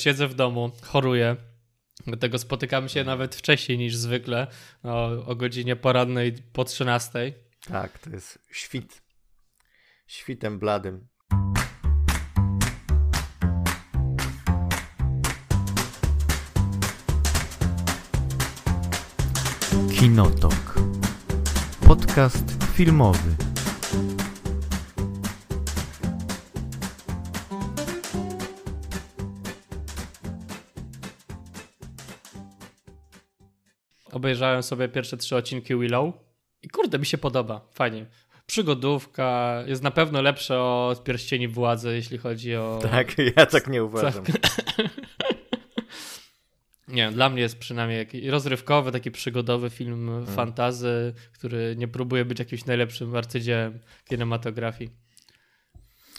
siedzę w domu, choruję. Dlatego spotykamy się nawet wcześniej niż zwykle, o, o godzinie porannej po 13. Tak, to jest świt. Świtem bladym. Kinotok. Podcast filmowy. Obejrzałem sobie pierwsze trzy odcinki Willow i kurde, mi się podoba. Fajnie. Przygodówka jest na pewno lepsze od Pierścieni Władzy, jeśli chodzi o... Tak, ja tak nie uważam. Nie wiem, dla mnie jest przynajmniej rozrywkowy, taki przygodowy film hmm. fantazy, który nie próbuje być jakimś najlepszym arcydziełem kinematografii.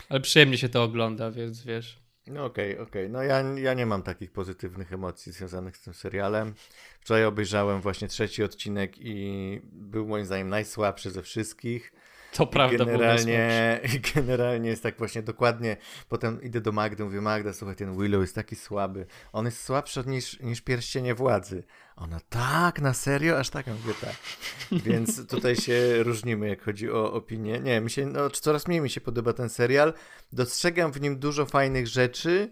Ale przyjemnie się to ogląda, więc wiesz. No okej, okay, okej. Okay. No ja, ja nie mam takich pozytywnych emocji związanych z tym serialem. Wczoraj obejrzałem właśnie trzeci odcinek i był moim zdaniem najsłabszy ze wszystkich. To prawda, generalnie, generalnie jest tak właśnie dokładnie. Potem idę do Magdy, mówię, Magda, słuchaj, ten Willow jest taki słaby. On jest słabszy niż, niż pierścienie władzy. Ona tak, na serio? Aż tak, ja mówię tak. Więc tutaj się różnimy, jak chodzi o opinię. Nie, mi się, no, coraz mniej mi się podoba ten serial. Dostrzegam w nim dużo fajnych rzeczy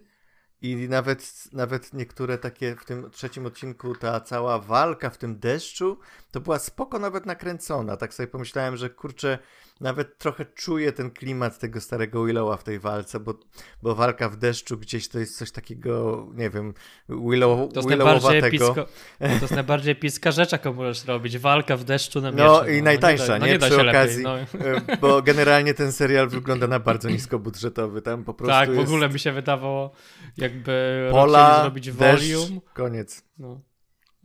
i nawet, nawet niektóre takie w tym trzecim odcinku, ta cała walka w tym deszczu, to była spoko nawet nakręcona. Tak sobie pomyślałem, że kurczę, nawet trochę czuję ten klimat tego starego Willowa w tej walce, bo, bo walka w deszczu gdzieś to jest coś takiego, nie wiem, Willow, to Willowowatego. to jest najbardziej epicka rzecz, jaką możesz robić. Walka w deszczu na miecze. No i no, najtańsza, no, nie, da, no, nie, przy okazji, lepiej, no. bo generalnie ten serial wygląda na bardzo niskobudżetowy. Tam po prostu Tak, w jest... ogóle mi się wydawało, jakby Pola, zrobić volume. Deszcz, koniec. No.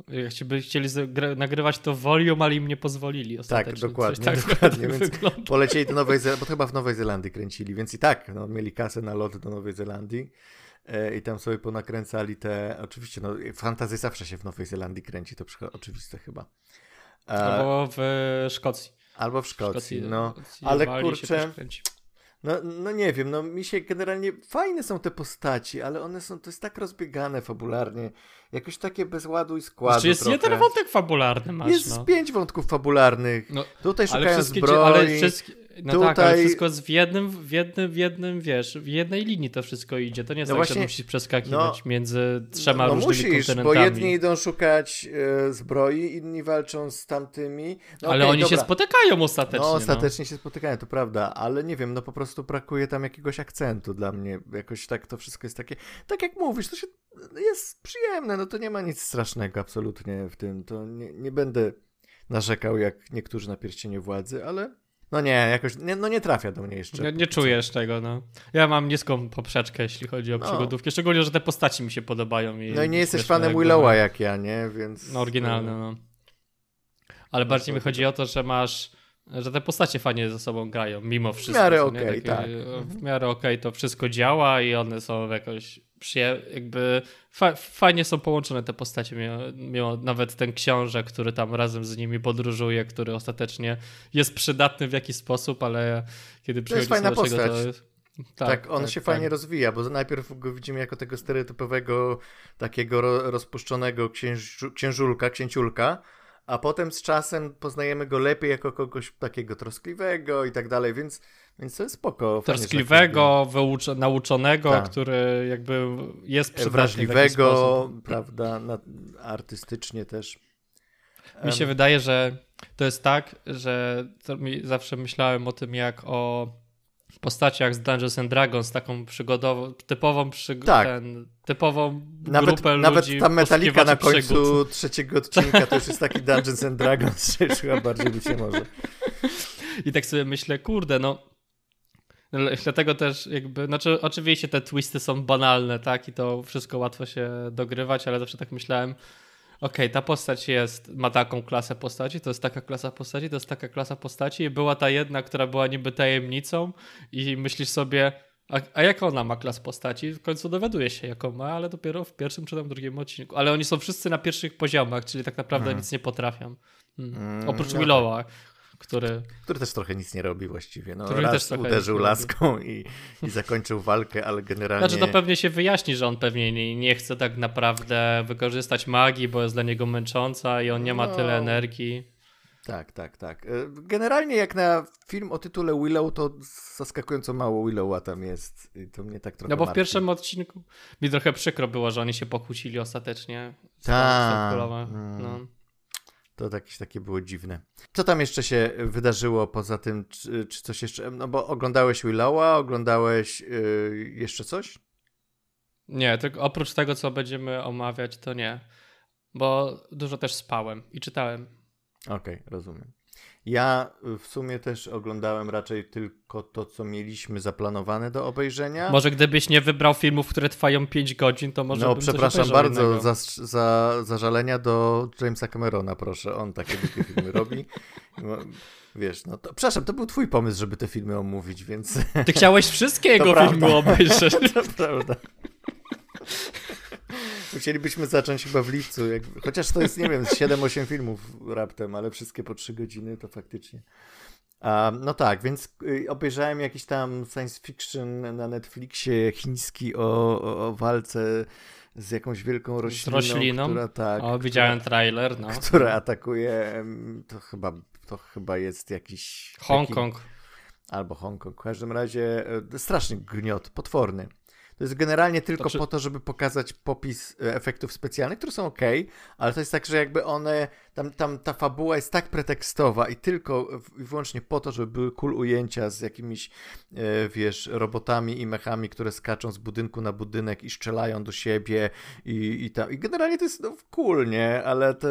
Jak chcieli nagrywać to volume, ale im nie pozwolili Tak, dokładnie. Tak, dokładnie więc polecieli do Nowej Zelandii, bo chyba w Nowej Zelandii kręcili, więc i tak no, mieli kasę na lot do Nowej Zelandii e, i tam sobie ponakręcali te, oczywiście, no fantazja zawsze się w Nowej Zelandii kręci, to oczywiste chyba. E, albo w Szkocji. Albo w Szkocji, Szkocji no. Ale kurczę, no, no nie wiem, no mi się generalnie fajne są te postaci, ale one są, to jest tak rozbiegane fabularnie, jakoś takie bez ładu i składu Znaczy jest trochę. jeden wątek fabularny masz, Jest no. pięć wątków fabularnych. No, Tutaj szukają zbroi. Ale wszystkie, no Tutaj... tak, ale wszystko jest w jednym, w jednym, w jednym, wiesz, w jednej linii to wszystko idzie. To nie jest no tak, właśnie, że musisz przeskakiwać no, między trzema no, różnymi musisz, kontynentami. bo jedni idą szukać e, zbroi, inni walczą z tamtymi. No, ale okay, oni dobra. się spotykają ostatecznie. No, ostatecznie się spotykają, to prawda, ale nie wiem, no po prostu brakuje tam jakiegoś akcentu dla mnie. Jakoś tak to wszystko jest takie, tak jak mówisz, to się jest przyjemne, no to nie ma nic strasznego absolutnie w tym. To nie, nie będę narzekał jak niektórzy na pierścienie władzy, ale no nie, jakoś, nie, no nie trafia do mnie jeszcze. Nie, nie czujesz tego, no. Ja mam niską poprzeczkę, jeśli chodzi o no. przygodówki, szczególnie, że te postaci mi się podobają. I no i nie jesteś fanem Willowa jak ja, nie, więc... No oryginalne, no. Ale bardziej mi chodzi o to, że masz że te postacie fajnie ze sobą grają, mimo wszystko. W miarę okej, okay, tak. W miarę okej okay, to wszystko działa i one są jakoś przyje jakby fa fajnie są połączone te postacie, mimo, mimo, nawet ten książę, który tam razem z nimi podróżuje, który ostatecznie jest przydatny w jakiś sposób, ale kiedy przychodzi jest fajna postać. to jest... Tak, tak, on tak, się tak. fajnie rozwija, bo najpierw go widzimy jako tego stereotypowego, takiego ro rozpuszczonego księż księżulka, księciulka, a potem z czasem poznajemy go lepiej jako kogoś takiego troskliwego i tak dalej, więc, więc to jest spoko. Troskliwego, nauczonego, tak. który jakby jest Wrażliwego, prawda, na, artystycznie też. Mi się um. wydaje, że to jest tak, że zawsze myślałem o tym jak o postaciach z Dungeons and Dragons, taką przygodową, typową, przyg tak. ten, typową nawet, grupę nawet ludzi. Nawet ta metalika na końcu przygód. trzeciego odcinka to już jest taki Dungeons and Dragons, że już chyba bardziej by się może. I tak sobie myślę, kurde, no Dlatego też jakby, znaczy oczywiście te twisty są banalne, tak, i to wszystko łatwo się dogrywać, ale zawsze tak myślałem, okay, ta postać jest, ma taką klasę postaci, to jest taka klasa postaci, to jest taka klasa postaci i była ta jedna, która była niby tajemnicą i myślisz sobie, a, a jaką ona ma klas postaci? W końcu dowiaduje się, jaką ma, ale dopiero w pierwszym czy tam drugim odcinku. Ale oni są wszyscy na pierwszych poziomach, czyli tak naprawdę hmm. nic nie potrafią. Hmm. Hmm, Oprócz okay. Willowa, który... Który też trochę nic nie robi właściwie. No, Który raz uderzył laską i, i zakończył walkę, ale generalnie... Znaczy to pewnie się wyjaśni, że on pewnie nie, nie chce tak naprawdę wykorzystać magii, bo jest dla niego męcząca i on nie ma No. tyle energii. Tak, tak, tak. E, Generalnie jak na film o tytule Willow, to zaskakująco mało Willowa tam jest. I to mnie tak trochę No bo w martwi. pierwszym odcinku mi trochę przykro było, że oni się pokłócili ostatecznie. Tak, mm. No. To jakieś takie było dziwne. Co tam jeszcze się wydarzyło poza tym, czy, czy coś jeszcze? No bo oglądałeś Willowa, oglądałeś yy, jeszcze coś? Nie, tylko oprócz tego, co będziemy omawiać, to nie. Bo dużo też spałem i czytałem. Okej, rozumiem. Ja y, w sumie też oglądałem raczej tylko to, co mieliśmy zaplanowane do obejrzenia. Może gdybyś nie wybrał filmów, które trwają 5 godzin, to może no, bym przepraszam bardzo za, za zażalenia do Jamesa Camerona, proszę. On takie głupie filmy robi. No, Wiesz, no to, przepraszam, to był twój pomysł, żeby te filmy omówić, więc Ty chciałeś wszystkie jego filmy obejrzeć. to prawda. Musielibyśmy zacząć chyba w lipcu, jak, chociaż to jest, nie wiem, z 7-8 filmów raptem, ale wszystkie po 3 godziny to faktycznie. A, no tak, więc y, obejrzałem jakiś tam science fiction na Netflixie chiński o, o, o walce z jakąś wielką rośliną, rośliną? która tak, O, widziałem trailer, no. która, która atakuje, to chyba, to chyba jest jakiś... Hongkong. Albo Hongkong. W każdym razie e, straszny gniot, potworny. To jest generalnie tylko Znaczy- po to, żeby pokazać popis e, efektów specjalnych, które są ok, ale to jest tak, że jakby one, tam, tam ta fabuła jest tak pretekstowa i tylko i wyłącznie po to, żeby były cool ujęcia z jakimiś, e, wiesz, robotami i mechami, które skaczą z budynku na budynek i strzelają do siebie i, i tam. I generalnie to jest no, cool, nie? Ale to...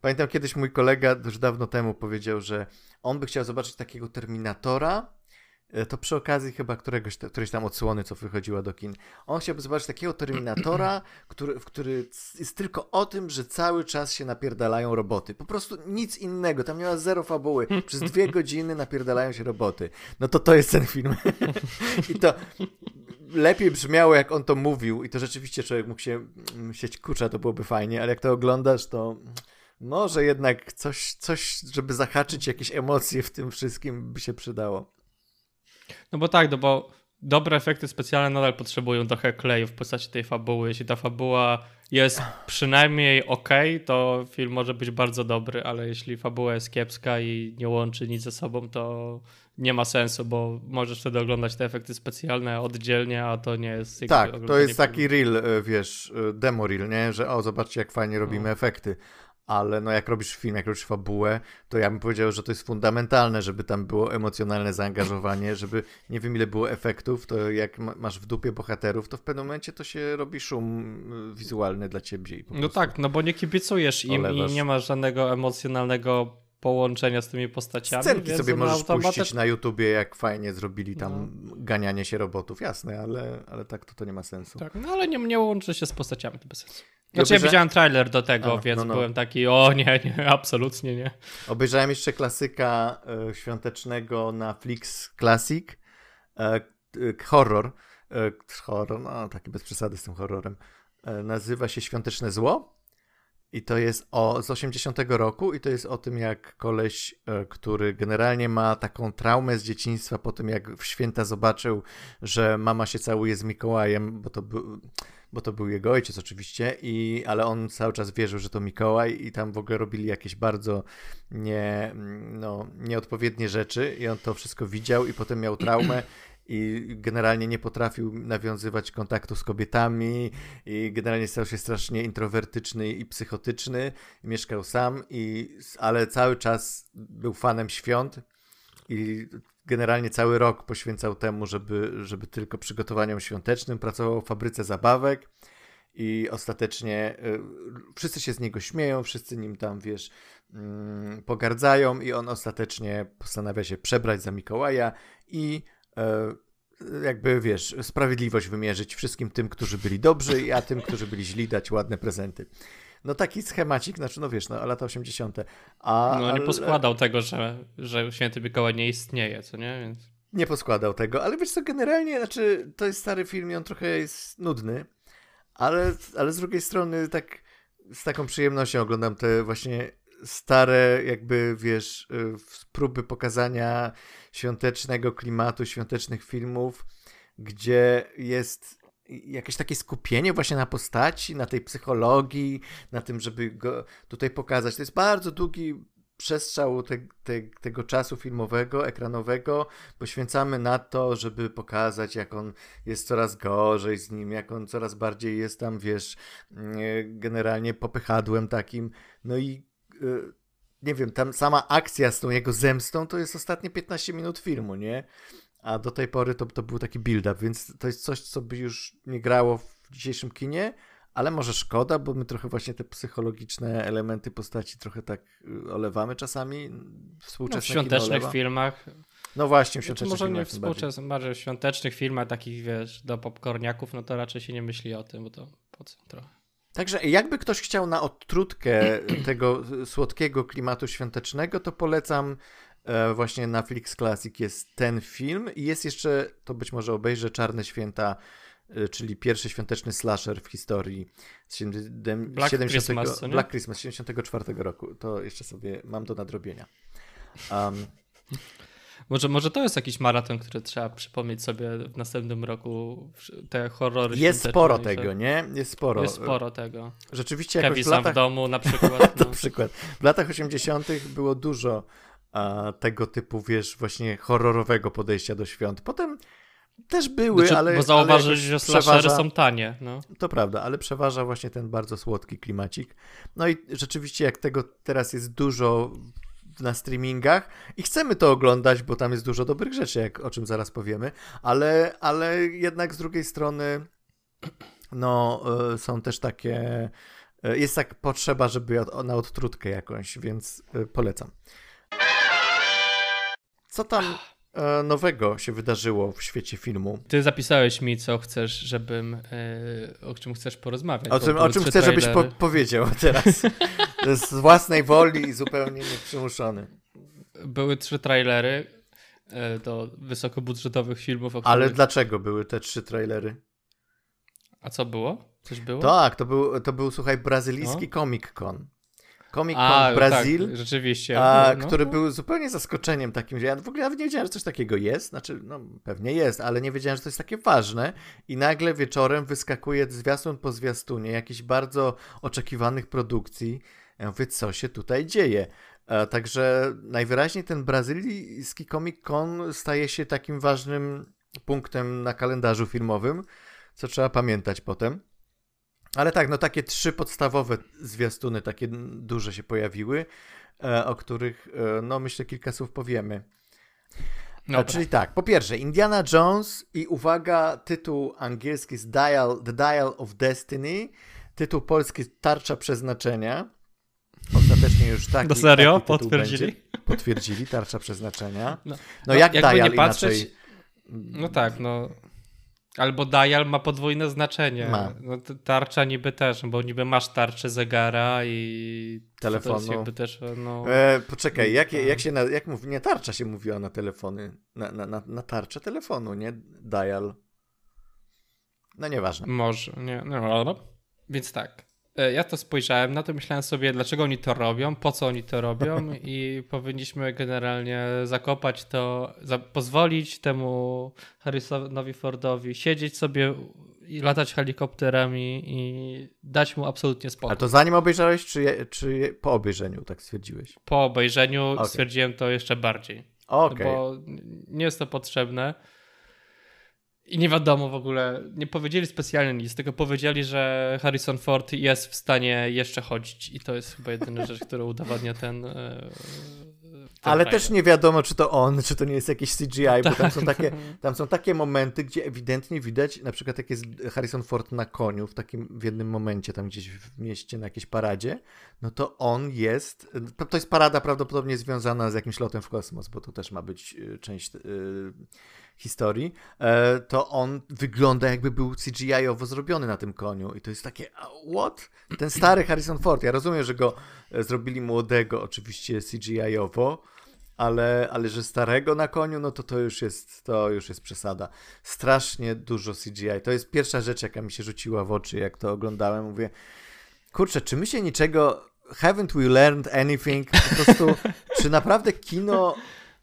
Pamiętam kiedyś mój kolega już dawno temu powiedział, że on by chciał zobaczyć takiego Terminatora, to przy okazji chyba któregoś, którejś tam odsłony, co wychodziła do kin. On chciałby zobaczyć takiego Terminatora, który, w który jest tylko o tym, że cały czas się napierdalają roboty. Po prostu nic innego, tam nie ma zero fabuły. Przez dwie godziny napierdalają się roboty. No to to jest ten film. I to lepiej brzmiało, jak on to mówił i to rzeczywiście człowiek mógł się myśleć, kurczę, to byłoby fajnie, ale jak to oglądasz, to może jednak coś, coś, żeby zahaczyć jakieś emocje w tym wszystkim by się przydało. No bo tak, no bo dobre efekty specjalne nadal potrzebują trochę kleju w postaci tej fabuły. Jeśli ta fabuła jest przynajmniej ok, to film może być bardzo dobry, ale jeśli fabuła jest kiepska i nie łączy nic ze sobą, to nie ma sensu, bo możesz wtedy oglądać te efekty specjalne oddzielnie, a to nie jest... Tak, to jest taki filmu. reel, e, wiesz, e, demo reel, nie? Że o, zobaczcie jak fajnie robimy No. efekty. Ale no jak robisz film, jak robisz fabułę, to ja bym powiedział, że to jest fundamentalne, żeby tam było emocjonalne zaangażowanie, żeby nie wiem ile było efektów, to jak ma, masz w dupie bohaterów, to w pewnym momencie to się robi szum y, wizualny dla ciebie. No tak, no bo nie kibicujesz im Olewasz. i nie masz żadnego emocjonalnego połączenia z tymi postaciami. Scenki więc sobie możesz automatycznie- puścić na YouTubie, jak fajnie zrobili tam No. ganianie się robotów, jasne, ale, ale tak to, to nie ma sensu. Tak, no ale nie, nie łączy się z postaciami, to bez sensu. Znaczy ja widziałem trailer do tego, A, więc no, no. byłem taki, o nie, nie, absolutnie nie. Obejrzałem jeszcze klasyka e, świątecznego na Flix Classic, e, e, horror, e, horror, no taki bez przesady z tym horrorem, e, nazywa się Świąteczne Zło i to jest o, z 80 roku i to jest o tym, jak koleś, e, który generalnie ma taką traumę z dzieciństwa po tym, jak w święta zobaczył, że mama się całuje z Mikołajem, bo to był bo to był jego ojciec oczywiście, i, ale on cały czas wierzył, że to Mikołaj i tam w ogóle robili jakieś bardzo nie, no, nieodpowiednie rzeczy i on to wszystko widział i potem miał traumę i generalnie nie potrafił nawiązywać kontaktu z kobietami i generalnie stał się strasznie introwertyczny i psychotyczny, mieszkał sam, i, ale cały czas był fanem świąt i generalnie cały rok poświęcał temu, żeby, żeby tylko przygotowaniom świątecznym, pracował w fabryce zabawek i ostatecznie y, wszyscy się z niego śmieją, wszyscy nim tam, wiesz, mm, pogardzają i on ostatecznie postanawia się przebrać za Mikołaja i jakby, wiesz, sprawiedliwość wymierzyć wszystkim tym, którzy byli dobrzy, a tym, którzy byli źli, dać ładne prezenty. No taki schemacik, znaczy, no wiesz, no lata 80. A, No nie poskładał tego, że, że święty Mikołaj nie istnieje, co nie? Więc... Nie poskładał tego, ale wiesz co, generalnie, znaczy, to jest stary film i on trochę jest nudny, ale, ale z drugiej strony tak z taką przyjemnością oglądam te właśnie stare, jakby wiesz, y, próby pokazania świątecznego klimatu, świątecznych filmów, gdzie jest jakieś takie skupienie właśnie na postaci, na tej psychologii, na tym, żeby go tutaj pokazać. To jest bardzo długi przestrzał te, te, tego czasu filmowego, ekranowego poświęcamy na to, żeby pokazać, jak on jest coraz gorzej z nim, jak on coraz bardziej jest tam, wiesz, mm, generalnie popychadłem takim. No i y, nie wiem, tam sama akcja z tą jego zemstą to jest ostatnie 15 minut filmu, nie? A do tej pory to, to był taki build-up, więc to jest coś, co by już nie grało w dzisiejszym kinie, ale może szkoda, bo my trochę właśnie te psychologiczne elementy postaci trochę tak y, olewamy czasami. Współczesne no, w świątecznych filmach. No właśnie, w znaczy, świątecznych filmach. Może nie współczesnych, bardziej w świątecznych filmach, takich wiesz, do popcorniaków, no to raczej się nie myśli o tym, bo to po co trochę. Także jakby ktoś chciał na odtrutkę tego słodkiego klimatu świątecznego, to polecam e, właśnie na Flix Classic jest ten film i jest jeszcze, to być może obejrzę, Czarne Święta Y, czyli pierwszy świąteczny slasher w historii z 70, Black, 70, Christmas, Black Christmas 74 roku. To jeszcze sobie mam do nadrobienia. Um, może, może to jest jakiś maraton, który trzeba przypomnieć sobie w następnym roku, te horrory Jest sporo tego, nie? Jest sporo. Jest sporo tego. Rzeczywiście jakoś Kevin w latach... w domu na przykład. No. na przykład. W latach 80 było dużo a, tego typu, wiesz, właśnie horrorowego podejścia do świąt. Potem też były, znaczy, ale. Bo zauważysz, że slashery są tanie. No. To prawda, ale przeważa właśnie ten bardzo słodki klimacik. No i rzeczywiście, jak tego teraz jest dużo na streamingach i chcemy to oglądać, bo tam jest dużo dobrych rzeczy, jak o czym zaraz powiemy, ale, ale jednak z drugiej strony no, e, są też takie. E, jest tak potrzeba, żeby na odtrutkę jakąś, więc e, polecam. Co tam nowego się wydarzyło w świecie filmu. Ty zapisałeś mi, co chcesz, żebym, e, o czym chcesz porozmawiać. O czym, o czym chcesz, żebyś po powiedział teraz. Z własnej woli i zupełnie nieprzymuszony. Były trzy trailery e, do wysokobudżetowych filmów. Których... Ale dlaczego były te trzy trailery? A co było? Coś było? Tak, to był, to był słuchaj, brazylijski no? Comic Con. Comic Con a, Brazil. Tak, rzeczywiście. A, no. Który był zupełnie zaskoczeniem takim, że ja w ogóle nawet nie wiedziałem, że coś takiego jest. Znaczy, no pewnie jest, ale nie wiedziałem, że to jest takie ważne. I nagle wieczorem wyskakuje zwiastun po zwiastunie jakichś bardzo oczekiwanych produkcji. Ja mówię, co się tutaj dzieje? A, także najwyraźniej ten brazylijski Comic Con staje się takim ważnym punktem na kalendarzu filmowym, co trzeba pamiętać potem. Ale tak, no takie trzy podstawowe zwiastuny, takie duże się pojawiły, e, o których, e, no myślę, kilka słów powiemy. No, czyli tak, po pierwsze, Indiana Jones i uwaga, tytuł angielski jest Dial, The Dial of Destiny, tytuł polski Tarcza Przeznaczenia. Ostatecznie już taki. No serio? Taki Potwierdzili? Będzie. Potwierdzili, Tarcza Przeznaczenia. No, no, no jak Dial patrzeć, inaczej? No tak, no Albo dial ma podwójne znaczenie. Ma. No, tarcza niby też, bo niby masz tarczę zegara i telefonu. jakby też, no... E, poczekaj, jak, jak się, na, jak mówi, nie tarcza się mówiła na telefony, na, na, na, na tarczę telefonu, nie dial. No nieważne. Może, nie, no, więc tak. E, ja to spojrzałem na to, myślałem sobie, dlaczego oni to robią, po co oni to robią i powinniśmy generalnie zakopać to, pozwolić temu Harrisonowi Fordowi siedzieć sobie i latać helikopterami i dać mu absolutnie spokój. A to zanim obejrzałeś, czy, czy po obejrzeniu tak stwierdziłeś? Po obejrzeniu okay. stwierdziłem to jeszcze bardziej. Okay. Bo nie jest to potrzebne. I nie wiadomo w ogóle, nie powiedzieli specjalnie nic, tylko powiedzieli, że Harrison Ford jest w stanie jeszcze chodzić i to jest chyba jedyna rzecz, która udowadnia ten. E, ten Ale też nie wiadomo, czy to on, czy to nie jest jakiś CGI, bo tam są, takie, tam są takie momenty, gdzie ewidentnie widać, na przykład jak jest Harrison Ford na koniu w takim w jednym momencie, tam gdzieś w mieście na jakiejś paradzie, no to on jest. To jest parada prawdopodobnie związana z jakimś lotem w kosmos, bo to też ma być e, część. Yy, historii, e, to on wygląda jakby był CGI-owo zrobiony na tym koniu i to jest takie, what? Ten stary Harrison Ford, ja rozumiem, że go e, zrobili młodego oczywiście CGI-owo, ale, ale że starego na koniu, no to to już jest, to już jest przesada. Strasznie dużo CGI. To jest pierwsza rzecz, jaka mi się rzuciła w oczy, jak to oglądałem. Mówię, kurczę, czy my się niczego haven't we learned anything? Po prostu, czy naprawdę kino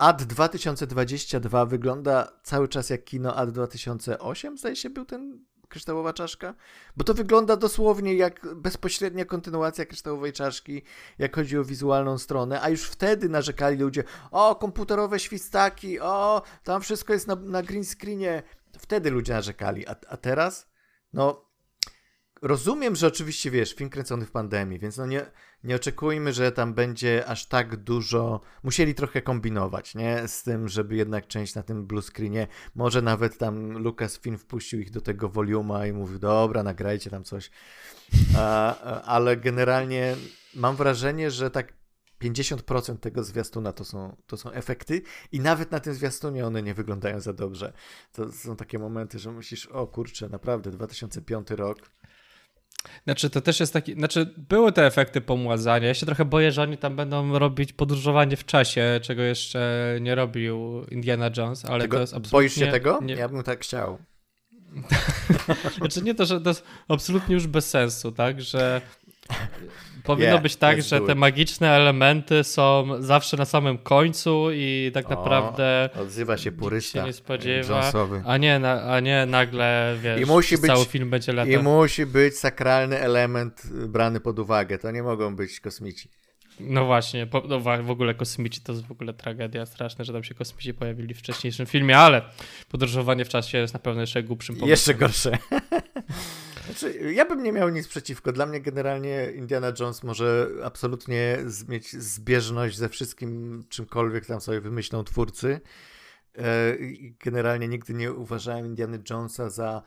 AD 2022 wygląda cały czas jak kino AD 2008? Zdaje się, był ten kryształowa czaszka? Bo to wygląda dosłownie jak bezpośrednia kontynuacja kryształowej czaszki, jak chodzi o wizualną stronę, a już wtedy narzekali ludzie, o, komputerowe świstaki, o, tam wszystko jest na, na green screenie. Wtedy ludzie narzekali, a, a teraz? No, rozumiem, że oczywiście, wiesz, film kręcony w pandemii, więc no nie, nie oczekujmy, że tam będzie aż tak dużo. Musieli trochę kombinować, nie? Z tym, żeby jednak część na tym blue screenie. Może nawet tam Lucasfilm wpuścił ich do tego voluma i mówił, dobra, nagrajcie tam coś. A, ale generalnie mam wrażenie, że tak 50% tego zwiastuna to są, to są efekty i nawet na tym zwiastunie one nie wyglądają za dobrze. To są takie momenty, że myślisz, o kurczę, naprawdę 2005 rok. Znaczy, to też jest taki. Znaczy, były te efekty pomładzania. Ja się trochę boję, że oni tam będą robić podróżowanie w czasie, czego jeszcze nie robił Indiana Jones, ale tego, to jest absolutnie. Boisz się tego? Nie... Ja bym tak chciał. znaczy, nie to, że to jest absolutnie już bez sensu, tak? Że Powinno yeah, być tak, że te magiczne elementy są zawsze na samym końcu i tak o, naprawdę. Odzywa się purysta. się nie spodziewa. A nie, a nie nagle wiesz, I musi być, cały film będzie latał. I musi być sakralny element brany pod uwagę. To nie mogą być kosmici. No właśnie, po, no w ogóle kosmici to jest w ogóle tragedia straszna, że tam się kosmici pojawili w wcześniejszym filmie, ale podróżowanie w czasie jest na pewno jeszcze głupszym pomysłem. Jeszcze gorsze. Znaczy, ja bym nie miał nic przeciwko. Dla mnie generalnie Indiana Jones może absolutnie mieć zbieżność ze wszystkim, czymkolwiek tam sobie wymyślą twórcy. E, generalnie nigdy nie uważałem Indiana Jonesa za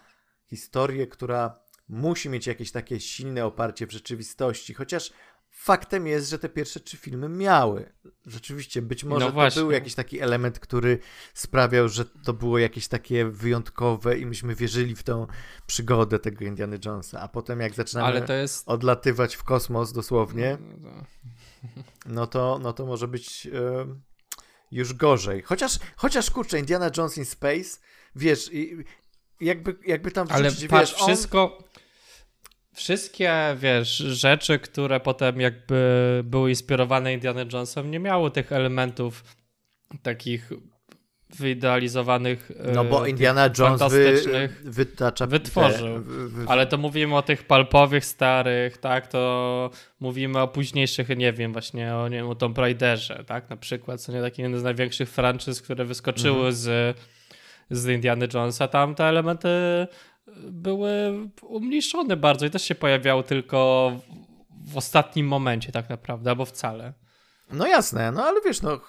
historię, która musi mieć jakieś takie silne oparcie w rzeczywistości, chociaż faktem jest, że te pierwsze trzy filmy miały. Rzeczywiście, być może no to był jakiś taki element, który sprawiał, że to było jakieś takie wyjątkowe i myśmy wierzyli w tą przygodę tego Indiana Jonesa. A potem jak zaczynamy jest... odlatywać w kosmos dosłownie, no, no, no to, no to może być e, już gorzej. Chociaż, chociaż kurczę, Indiana Jones in Space, wiesz, jakby, jakby tam wrzucić, Ale patrz, wiesz, on... wszystko wszystkie, wiesz, rzeczy, które potem jakby były inspirowane Indiana Jonesem, nie miały tych elementów takich wyidealizowanych. No bo e, Indiana Jones wy, wytacza wytworzył. Ale to mówimy o tych palpowych starych, tak? To mówimy o późniejszych, nie wiem, właśnie o, nie wiem, o Tomb Raiderze, tak? Na przykład, co nie taki jeden z największych franczyz, które wyskoczyły mhm. z, z Indiana Jonesa. Tam te elementy były umniejszone bardzo i też się pojawiały tylko w ostatnim momencie tak naprawdę, albo wcale. No jasne, no ale wiesz, no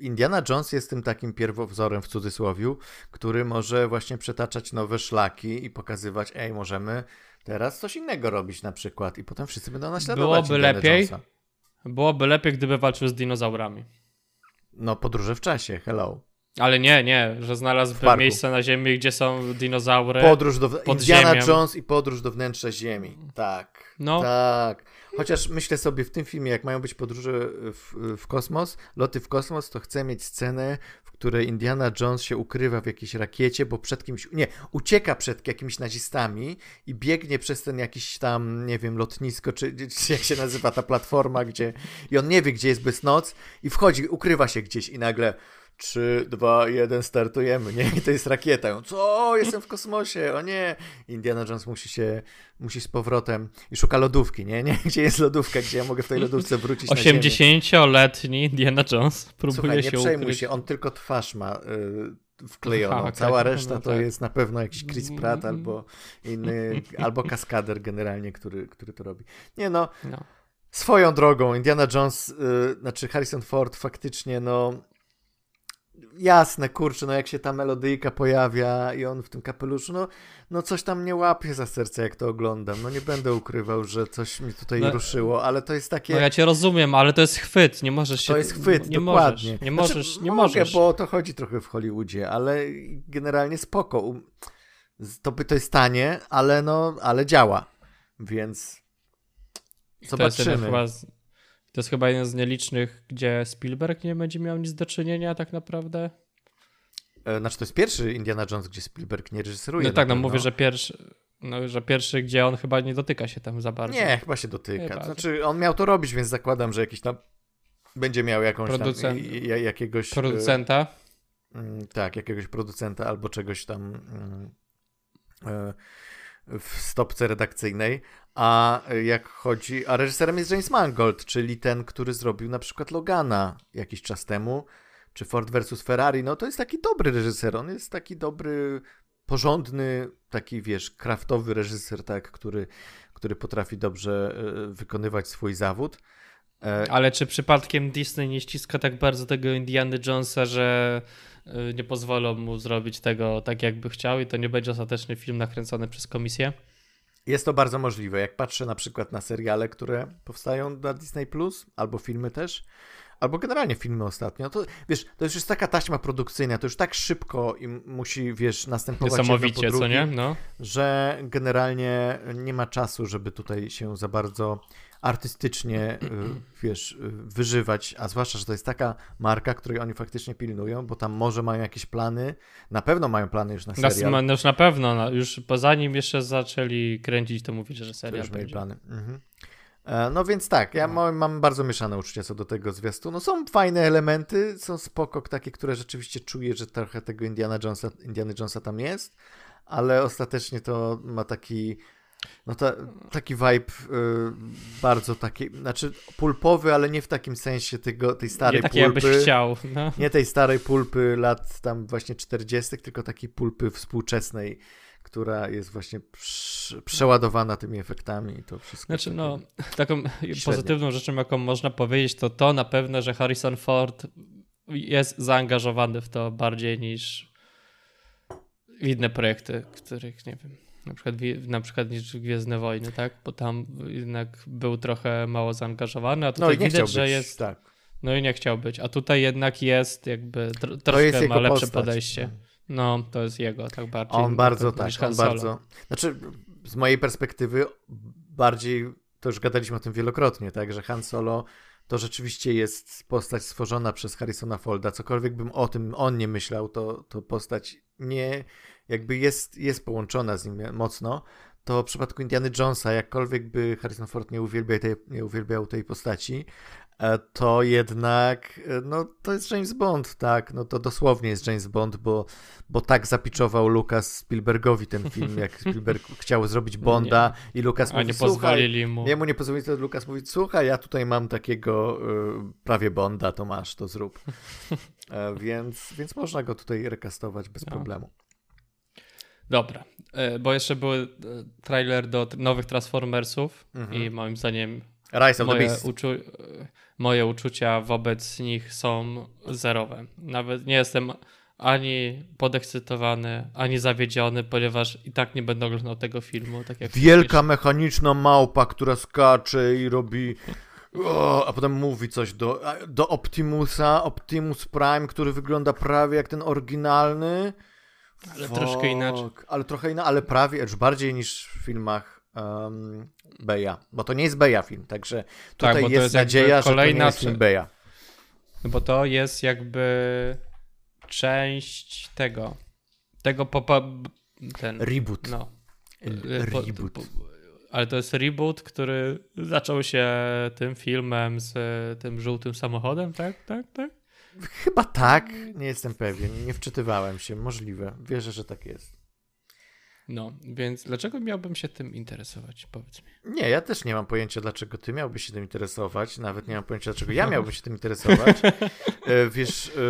Indiana Jones jest tym takim pierwowzorem w cudzysłowiu, który może właśnie przetaczać nowe szlaki i pokazywać, ej, możemy teraz coś innego robić na przykład i potem wszyscy będą naśladować Byłoby Indiana lepiej, Jonesa. byłoby lepiej, gdyby walczył z dinozaurami. No podróże w czasie, hello. Ale nie, nie, że znalazłby miejsce na Ziemi, gdzie są dinozaury. Podróż do pod Indiana ziemią. Jones i podróż do wnętrza Ziemi. Tak. No. Tak. Chociaż myślę sobie w tym filmie, jak mają być podróże w, w kosmos, loty w kosmos, to chcę mieć scenę, w której Indiana Jones się ukrywa w jakiejś rakiecie, bo przed kimś, nie, ucieka przed jakimiś nazistami i biegnie przez ten jakiś tam, nie wiem, lotnisko, czy, czy jak się nazywa ta platforma, gdzie i on nie wie, gdzie jest bez noc i wchodzi, ukrywa się gdzieś i nagle 3, 2, 1, startujemy, nie? I to jest rakieta. Co? Jestem w kosmosie, o nie! Indiana Jones musi się, musi z powrotem i szuka lodówki, nie? nie? Gdzie jest lodówka, gdzie ja mogę w tej lodówce wrócić 80-letni Indiana Jones próbuje Słuchaj, się nie przejmuj ukryć. się, on tylko twarz ma y, wklejoną. Aha, Cała tak, reszta no, to tak. jest na pewno jakiś Chris Pratt albo inny, albo kaskader generalnie, który, który to robi. Nie no, no. Swoją drogą, Indiana Jones, y, znaczy Harrison Ford faktycznie, no jasne, kurczę, no jak się ta melodyjka pojawia i on w tym kapeluszu, no, no coś tam nie łapie za serce, jak to oglądam. No nie będę ukrywał, że coś mi tutaj no, ruszyło, ale to jest takie... No ja cię rozumiem, ale to jest chwyt, nie możesz się... To jest chwyt, nie dokładnie. Możesz, nie możesz, znaczy, nie mogę, możesz. bo o to chodzi trochę w Hollywoodzie, ale generalnie spoko. To by to jest tanie, ale no, ale działa, więc zobaczymy. To jest chyba to jest chyba jeden z nielicznych, gdzie Spielberg nie będzie miał nic do czynienia tak naprawdę. E, znaczy to jest pierwszy Indiana Jones, gdzie Spielberg nie reżyseruje. No tak, no mówię, że pierwszy... No, że pierwszy, gdzie on chyba nie dotyka się tam za bardzo. Nie, chyba się dotyka. Chyba. Znaczy, on miał to robić, więc zakładam, że jakiś tam będzie miał jakąś Producent- tam, jakiegoś... e, Producenta. Mm, Tak, jakiegoś producenta albo czegoś tam mm, e, w stopce redakcyjnej. A jak chodzi. A reżyserem jest James Mangold, czyli ten, który zrobił na przykład Logana jakiś czas temu, czy Ford vs Ferrari. No to jest taki dobry reżyser. On jest taki dobry, porządny, taki wiesz, kraftowy reżyser, tak, który, który potrafi dobrze e, wykonywać swój zawód. E, Ale czy przypadkiem Disney nie ściska tak bardzo tego Indiana Jonesa, że y, nie pozwolą mu zrobić tego tak, jakby chciał i to nie będzie ostateczny film nakręcony przez komisję? Jest to bardzo możliwe. Jak patrzę na przykład na seriale, które powstają na Disney Plus, albo filmy też, albo generalnie filmy ostatnio, to wiesz, to już jest taka taśma produkcyjna, to już tak szybko i musi, wiesz, następować jedno po Niesamowicie, co nie? No. że generalnie nie ma czasu, żeby tutaj się za bardzo artystycznie, y, wiesz, y, wyżywać, a zwłaszcza, że to jest taka marka, której oni faktycznie pilnują, bo tam może mają jakieś plany, na pewno mają plany już na Na, serial. no już na pewno, no, już po zanim jeszcze zaczęli kręcić, to mówili, że To serial już mieli będzie. plany. Mhm. E, No więc tak, ja No. mam, mam bardzo mieszane uczucia co do tego zwiastu. No są fajne elementy, są spoko, takie, które rzeczywiście czuję, że trochę tego Indiana Jonesa, Indiana Jonesa tam jest, ale ostatecznie to ma taki no ta, taki vibe y, bardzo taki, znaczy pulpowy, ale nie w takim sensie tego, tej starej Nie pulpy. jakbyś chciał. No. Nie tej starej pulpy lat tam właśnie 40., tylko takiej pulpy współczesnej, która jest właśnie prze- przeładowana tymi efektami i to wszystko. Znaczy, no, taką pozytywną rzeczą, jaką można powiedzieć, to to na pewno, że Harrison Ford jest zaangażowany w to bardziej niż inne projekty, których nie wiem. Na przykład, na przykład niż Gwiezdne Wojny, tak? Bo tam jednak był trochę mało zaangażowany, a No tutaj i nie chciał widać, że być, jest. tak. No i nie chciał być. A tutaj jednak jest jakby tr- To troszkę ma lepsze podejście. No, to jest jego tak bardziej. On bardzo tak, on bardzo. Znaczy, z mojej perspektywy bardziej, to już gadaliśmy o tym wielokrotnie, tak, że Han Solo to rzeczywiście jest postać stworzona przez Harrisona Folda. Cokolwiek bym o tym on nie myślał, to, to postać nie, jakby jest, jest połączona z nim mocno. To w przypadku Indiana Jonesa, jakkolwiek by Harrison Ford nie uwielbiał tej, nie uwielbiał tej postaci, to jednak, e, no to jest James Bond, tak, no to dosłownie jest James Bond, bo, bo tak zapiczował Lucas Spielbergowi ten film, jak Spielberg chciał zrobić Bonda i Lucas A mówi, nie słuchaj, pozwolili mu. Jemu nie pozwolili, to Lukas mówi, słuchaj, ja tutaj mam takiego y, prawie Bonda, to masz, to zrób. E, więc, więc można go tutaj rekastować bez No. problemu. Dobra, e, bo jeszcze był e, trailer do nowych Transformersów Mhm. i moim zdaniem Rise of the moje, Beast. uczu- moje uczucia wobec nich są zerowe. Nawet nie jestem ani podekscytowany, ani zawiedziony, ponieważ i tak nie będę oglądał tego filmu. Tak jak Wielka mechaniczna małpa, która skacze i robi... O, a potem mówi coś do, do Optimusa, Optimus Prime, który wygląda prawie jak ten oryginalny. Ale troszkę inaczej. Ale trochę inaczej, ale prawie, już bardziej niż w filmach um, Beja. Bo to nie jest Beja film, także tutaj Tak, bo to jest, jest nadzieja, że to jest film Beja. No bo to jest jakby część tego. Tego popa. Ten. Reboot. No. Y, po- Reboot. po- Ale to jest reboot, który zaczął się tym filmem z tym żółtym samochodem, tak? Tak, tak? Chyba tak, nie jestem pewien, nie wczytywałem się, możliwe. Wierzę, że tak jest. No, więc dlaczego miałbym się tym interesować? Powiedz mi. Nie, ja też nie mam pojęcia, dlaczego ty miałbyś się tym interesować. Nawet nie mam pojęcia, dlaczego ja miałbym się tym interesować. E, Wiesz, e,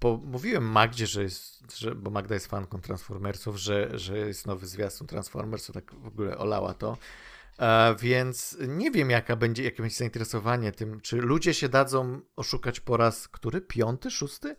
bo mówiłem Magdzie, że jest, że, bo Magda jest fanką Transformersów, że, że jest nowy zwiastun Transformersów, tak w ogóle olała to. E, więc nie wiem, jaka będzie, jakie będzie zainteresowanie tym, czy ludzie się dadzą oszukać po raz, który? Piąty, szósty?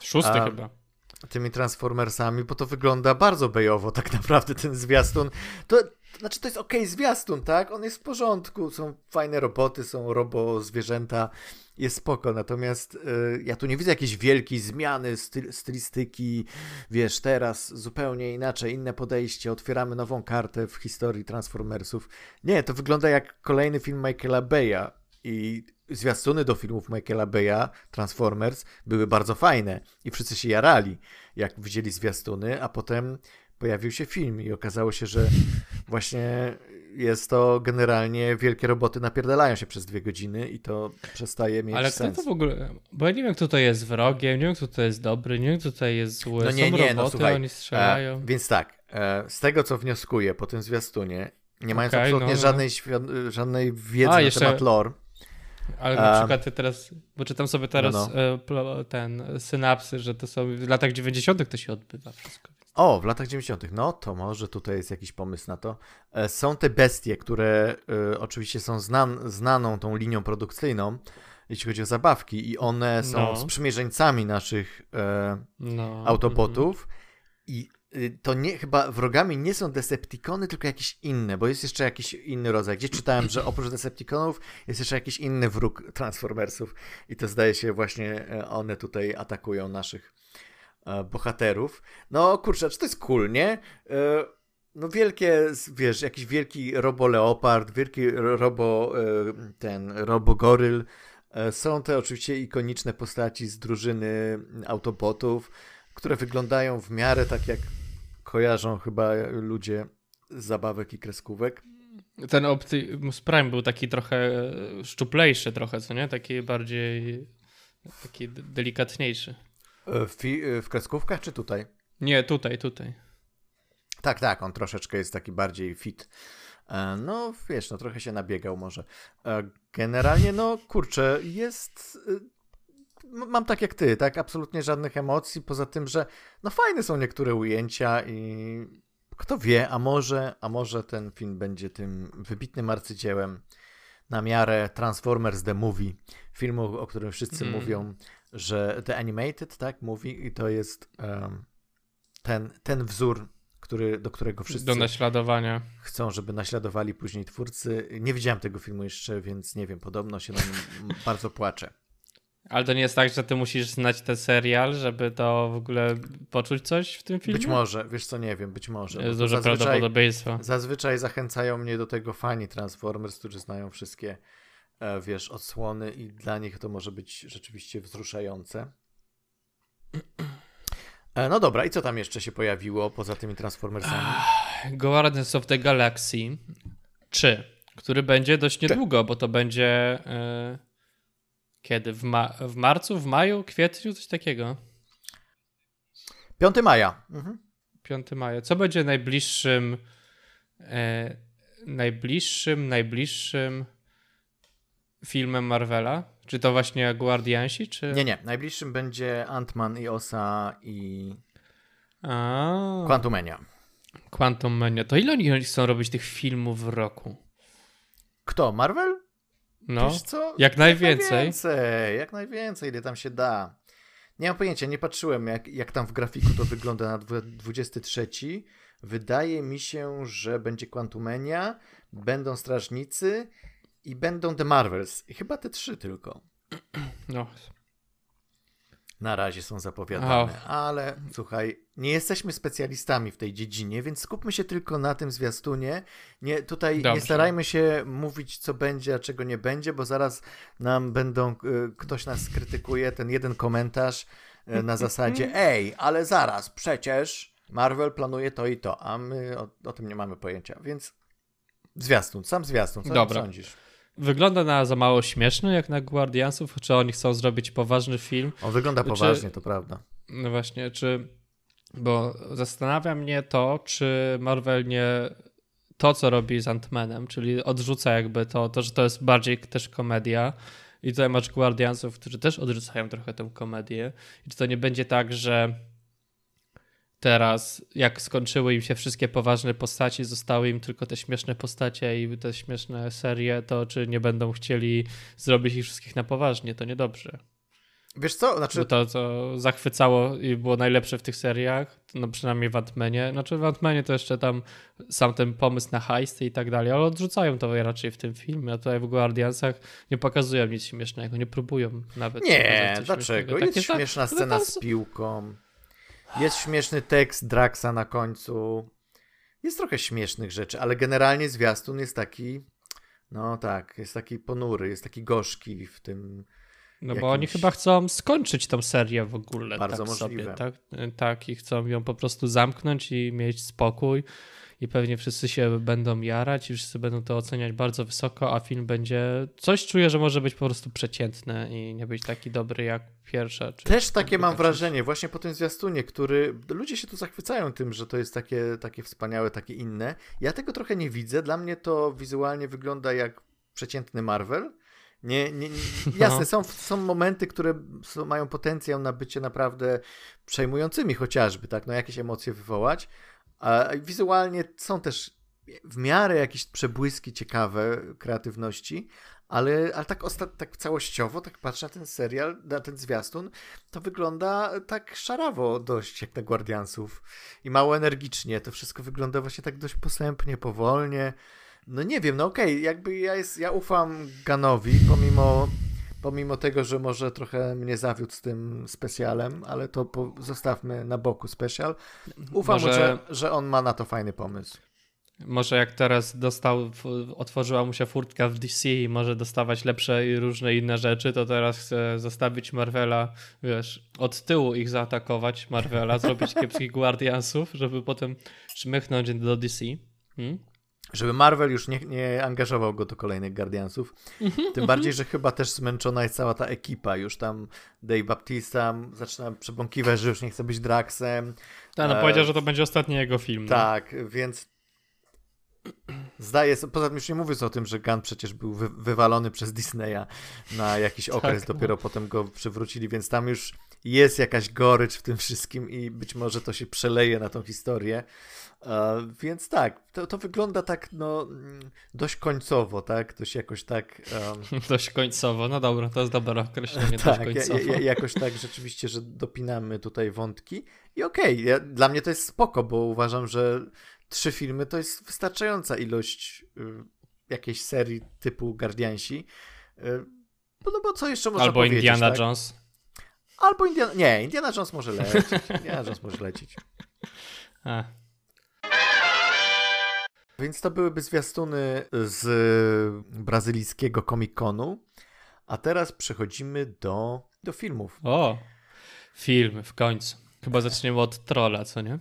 Szósty A- chyba. Tymi Transformersami, bo to wygląda bardzo bejowo tak naprawdę ten zwiastun. To znaczy to jest okej zwiastun, tak? On jest w porządku, są fajne roboty, są robo zwierzęta, jest spoko, natomiast y, ja tu nie widzę jakiejś wielkiej zmiany styl, stylistyki, wiesz, teraz zupełnie inaczej, inne podejście, otwieramy nową kartę w historii Transformersów. Nie, to wygląda jak kolejny film Michaela Beya i zwiastuny do filmów Michaela Beya, Transformers, były bardzo fajne i wszyscy się jarali, jak widzieli zwiastuny, a potem pojawił się film i okazało się, że właśnie jest to generalnie wielkie roboty napierdalają się przez dwie godziny i to przestaje mieć Ale sens. kto to w ogóle... Bo ja nie wiem, kto to jest wrogiem, nie wiem, kto to jest dobry, nie wiem, kto to jest zły. No nie, Są nie, roboty, no słuchaj. oni strzelają. E, więc tak, e, z tego co wnioskuję po tym zwiastunie, nie mając Okej, absolutnie no, no. Żadnej, żadnej wiedzy A, na jeszcze- temat lore, Ale na przykład ty teraz, bo czytam sobie teraz No, e, pl- ten synapsy, że to są w latach 90. to się odbywa wszystko. O, w latach 90. No to może tutaj jest jakiś pomysł na to. E, Są te bestie, które e, oczywiście są znan znaną tą linią produkcyjną, jeśli chodzi o zabawki, i one są No. sprzymierzeńcami naszych e, No. autobotów. I y, to nie, chyba wrogami nie są Decepticony, tylko jakieś inne, bo jest jeszcze jakiś inny rodzaj. Gdzieś czytałem, że oprócz Decepticonów jest jeszcze jakiś inny wróg Transformersów i to zdaje się właśnie e, one tutaj atakują naszych e, bohaterów. No kurczę, czy to jest cool, nie? E, No wielkie, wiesz, jakiś wielki robo-leopard, wielki ro- robo, ten robo-goryl. E, Są te oczywiście ikoniczne postaci z drużyny autobotów, które wyglądają w miarę tak jak kojarzą chyba ludzie z zabawek i kreskówek. Ten Optimus Prime był taki trochę szczuplejszy trochę, co nie? Taki bardziej taki delikatniejszy. E, W, e, w kreskówkach czy tutaj? Nie, tutaj, tutaj. Tak, tak, on troszeczkę jest taki bardziej fit. E, No, wiesz, no trochę się nabiegał może. Generalnie, no kurczę, jest... Mam tak jak ty, tak? Absolutnie żadnych emocji, poza tym, że no fajne są niektóre ujęcia i kto wie, a może, a może ten film będzie tym wybitnym arcydziełem na miarę Transformers The Movie, filmu, o którym wszyscy Mm. mówią, że The Animated, tak, mówi i to jest em, ten, ten wzór, który, do którego wszyscy Do naśladowania. chcą, żeby naśladowali później twórcy. Nie widziałem tego filmu jeszcze, więc nie wiem, podobno się na nim bardzo płacze. Ale to nie jest tak, że ty musisz znać ten serial, żeby to w ogóle poczuć coś w tym filmie? Być może, wiesz co, nie wiem, być może. Jest duże zazwyczaj, prawdopodobieństwo. zazwyczaj zachęcają mnie do tego fani Transformers, którzy znają wszystkie, e, wiesz, odsłony i dla nich to może być rzeczywiście wzruszające. E, No dobra, i co tam jeszcze się pojawiło poza tymi Transformersami? Guardians of the Galaxy 3, który będzie dość niedługo, bo to będzie e, kiedy? W, ma- w marcu, w maju, kwietniu, coś takiego. 5 maja. Mhm. 5 maja. Co będzie najbliższym e, najbliższym, najbliższym filmem Marvela? Czy to właśnie Guardiansi, czy... Nie, nie, najbliższym będzie Ant-Man i Osa i A, Quantumania. Quantum Mania. To ile oni chcą robić tych filmów w roku? Kto? Marvel? No, Wiesz co? jak najwięcej. najwięcej. Jak najwięcej, ile tam się da. Nie mam pojęcia, nie patrzyłem jak, jak tam w grafiku to wygląda na dwu- 23. Wydaje mi się, że będzie Quantumania, będą Strażnicy i będą The Marvels. I chyba te trzy tylko. No, Na razie są zapowiadane, Och. ale słuchaj, nie jesteśmy specjalistami w tej dziedzinie, więc skupmy się tylko na tym zwiastunie. Nie, tutaj nie Dobrze. starajmy się mówić, co będzie, a czego nie będzie, bo zaraz nam będą, y, ktoś nas krytykuje, ten jeden komentarz y, na zasadzie, ej, ale zaraz, przecież Marvel planuje to i to, a my o, o tym nie mamy pojęcia, więc zwiastun, sam zwiastun, co Dobra. sądzisz? Wygląda na za mało śmieszny jak na Guardiansów, czy oni chcą zrobić poważny film? On wygląda Czy- poważnie, to prawda. No właśnie, czy. Bo zastanawia mnie to, czy Marvel nie. To, co robi z Ant-Manem, czyli odrzuca jakby to, to, że to jest bardziej też komedia. I tutaj masz Guardiansów, którzy też odrzucają trochę tę komedię. I czy to nie będzie tak, że teraz, jak skończyły im się wszystkie poważne postaci, zostały im tylko te śmieszne postacie i te śmieszne serie, to czy nie będą chcieli zrobić ich wszystkich na poważnie? To niedobrze. Wiesz co, znaczy Bo to, co zachwycało i było najlepsze w tych seriach, no przynajmniej w Ant-Manie, znaczy w Ant-Manie to jeszcze tam sam ten pomysł na heisty i tak dalej, ale odrzucają to raczej w tym filmie, a tutaj w Guardiansach nie pokazują nic śmiesznego, nie próbują nawet. Nie, dlaczego? śmiesznego. Jest tak, śmieszna to scena z piłką. Jest śmieszny tekst Draxa na końcu. Jest trochę śmiesznych rzeczy, ale generalnie zwiastun jest taki. No tak, jest taki ponury, jest taki gorzki w tym. No bo oni chyba chcą skończyć tą serię w ogóle. Bardzo tak możliwe. Sobie, tak? tak, i chcą ją po prostu zamknąć i mieć spokój. I pewnie wszyscy się będą jarać i wszyscy będą to oceniać bardzo wysoko, a film będzie. Coś czuję, że może być po prostu przeciętny i nie być taki dobry jak pierwsza. Też takie mam druga wrażenie, właśnie po tym zwiastunie, który. Ludzie się tu zachwycają tym, że to jest takie, takie wspaniałe, takie inne. Ja tego trochę nie widzę. Dla mnie to wizualnie wygląda jak przeciętny Marvel. Nie, nie, nie, jasne, No. są, są momenty, które są, mają potencjał na bycie naprawdę przejmującymi chociażby, tak, no jakieś emocje wywołać. A wizualnie są też w miarę jakieś przebłyski ciekawe kreatywności, ale, ale tak, osta- tak całościowo, tak patrzę na ten serial, na ten zwiastun, to wygląda tak szarawo dość jak na Guardiansów i mało energicznie. To wszystko wygląda właśnie tak dość posępnie, powolnie. No nie wiem, no okej, jakby ja, jest, ja ufam Ganowi, pomimo, pomimo tego, że może trochę mnie zawiódł z tym specjalem, ale to zostawmy na boku special. Ufam Może- mu, że, że on ma na to fajny pomysł. Może jak teraz dostał, otworzyła mu się furtka w DC i może dostawać lepsze i różne inne rzeczy, to teraz chce zostawić Marvela, wiesz, od tyłu ich zaatakować, Marvela, zrobić kiepskich Guardiansów, żeby potem szmychnąć do DC. Hmm? Żeby Marvel już nie, nie angażował go do kolejnych Guardiansów. Tym bardziej, że chyba też zmęczona jest cała ta ekipa. Już tam Dave Bautista zaczyna przebąkiwać, że już nie chce być Draxem. Tak, no E, powiedział, że to będzie ostatni jego film. no. Tak, więc zdaje sobie, poza tym już nie mówiąc o tym, że Gunn przecież był wy, wywalony przez Disneya na jakiś okres, no. dopiero potem go przywrócili, więc tam już jest jakaś gorycz w tym wszystkim i być może to się przeleje na tą historię. E, więc tak, to, to wygląda tak no mm, dość końcowo, tak? Dość jakoś tak... em, Dość końcowo, no dobra, to jest dobre określenie, dość tak, ja, końcowo. ja, jakoś tak rzeczywiście, że dopinamy tutaj wątki. I okej, ja, dla mnie to jest spoko, bo uważam, że trzy filmy to jest wystarczająca ilość y, jakiejś serii typu Guardiansi. Y, no, no bo co jeszcze można Albo powiedzieć? Indiana tak? Jones. Albo Indiana... Nie, Indiana Jones może lecieć. Indiana Jones może lecieć. A, Więc to byłyby zwiastuny z brazylijskiego Comic-Conu. A teraz przechodzimy do, do filmów. O, film w końcu. Chyba zaczniemy od Trolla, co nie?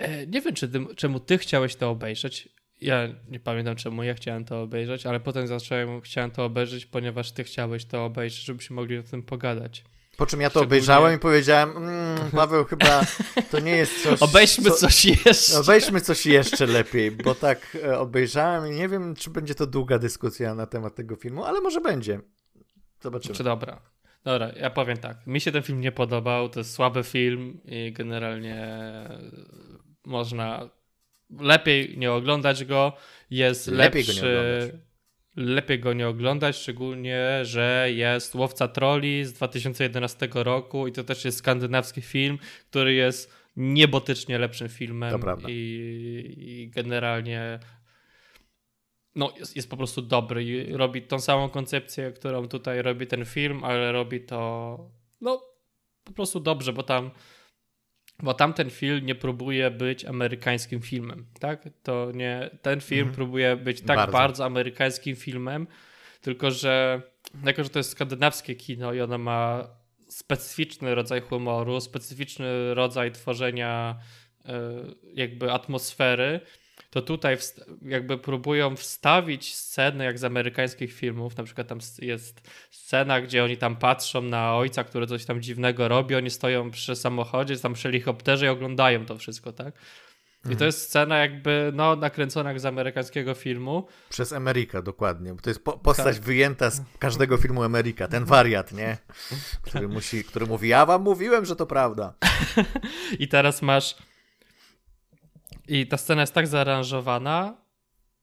E, nie wiem, czy ty, czemu ty chciałeś to obejrzeć. Ja nie pamiętam, czemu ja chciałem to obejrzeć, ale potem zacząłem, chciałem to obejrzeć, ponieważ ty chciałeś to obejrzeć, żebyśmy mogli o tym pogadać. Po czym ja to Szczególnie- obejrzałem i powiedziałem, mmm, Paweł, chyba to nie jest coś... Obejrzmy co... coś jeszcze. Obejrzmy coś jeszcze lepiej, bo tak e, obejrzałem i nie wiem, czy będzie to długa dyskusja na temat tego filmu, ale może będzie. Zobaczymy. Czy dobra. Dobra, ja powiem tak. Mi się ten film nie podobał, to jest słaby film i generalnie można lepiej nie oglądać go. Jest Lepiej go lepszy. nie oglądać. Lepiej go nie oglądać, szczególnie, że jest Łowca Troli z 2011 roku i to też jest skandynawski film, który jest niebotycznie lepszym filmem i, i generalnie no, jest, jest po prostu dobry i robi tą samą koncepcję, którą tutaj robi ten film, ale robi to no po prostu dobrze, bo tam bo tamten film nie próbuje być amerykańskim filmem, tak? To nie, ten film Mhm. próbuje być tak Bardzo. bardzo. amerykańskim filmem, tylko że jako, że to jest skandynawskie kino i ono ma specyficzny rodzaj humoru, specyficzny rodzaj tworzenia e, jakby atmosfery, to tutaj jakby próbują wstawić scenę jak z amerykańskich filmów, na przykład tam jest scena, gdzie oni tam patrzą na ojca, który coś tam dziwnego robi, oni stoją przy samochodzie, tam przy helikopterze i oglądają to wszystko, tak? I to jest scena jakby, no, nakręcona jak z amerykańskiego filmu. Przez Ameryka, dokładnie. Bo to jest po postać Tak. wyjęta z każdego filmu Ameryka. Ten wariat, nie? Który, musi, który mówi, ja wam mówiłem, że to prawda. I teraz masz. I ta scena jest tak zaaranżowana,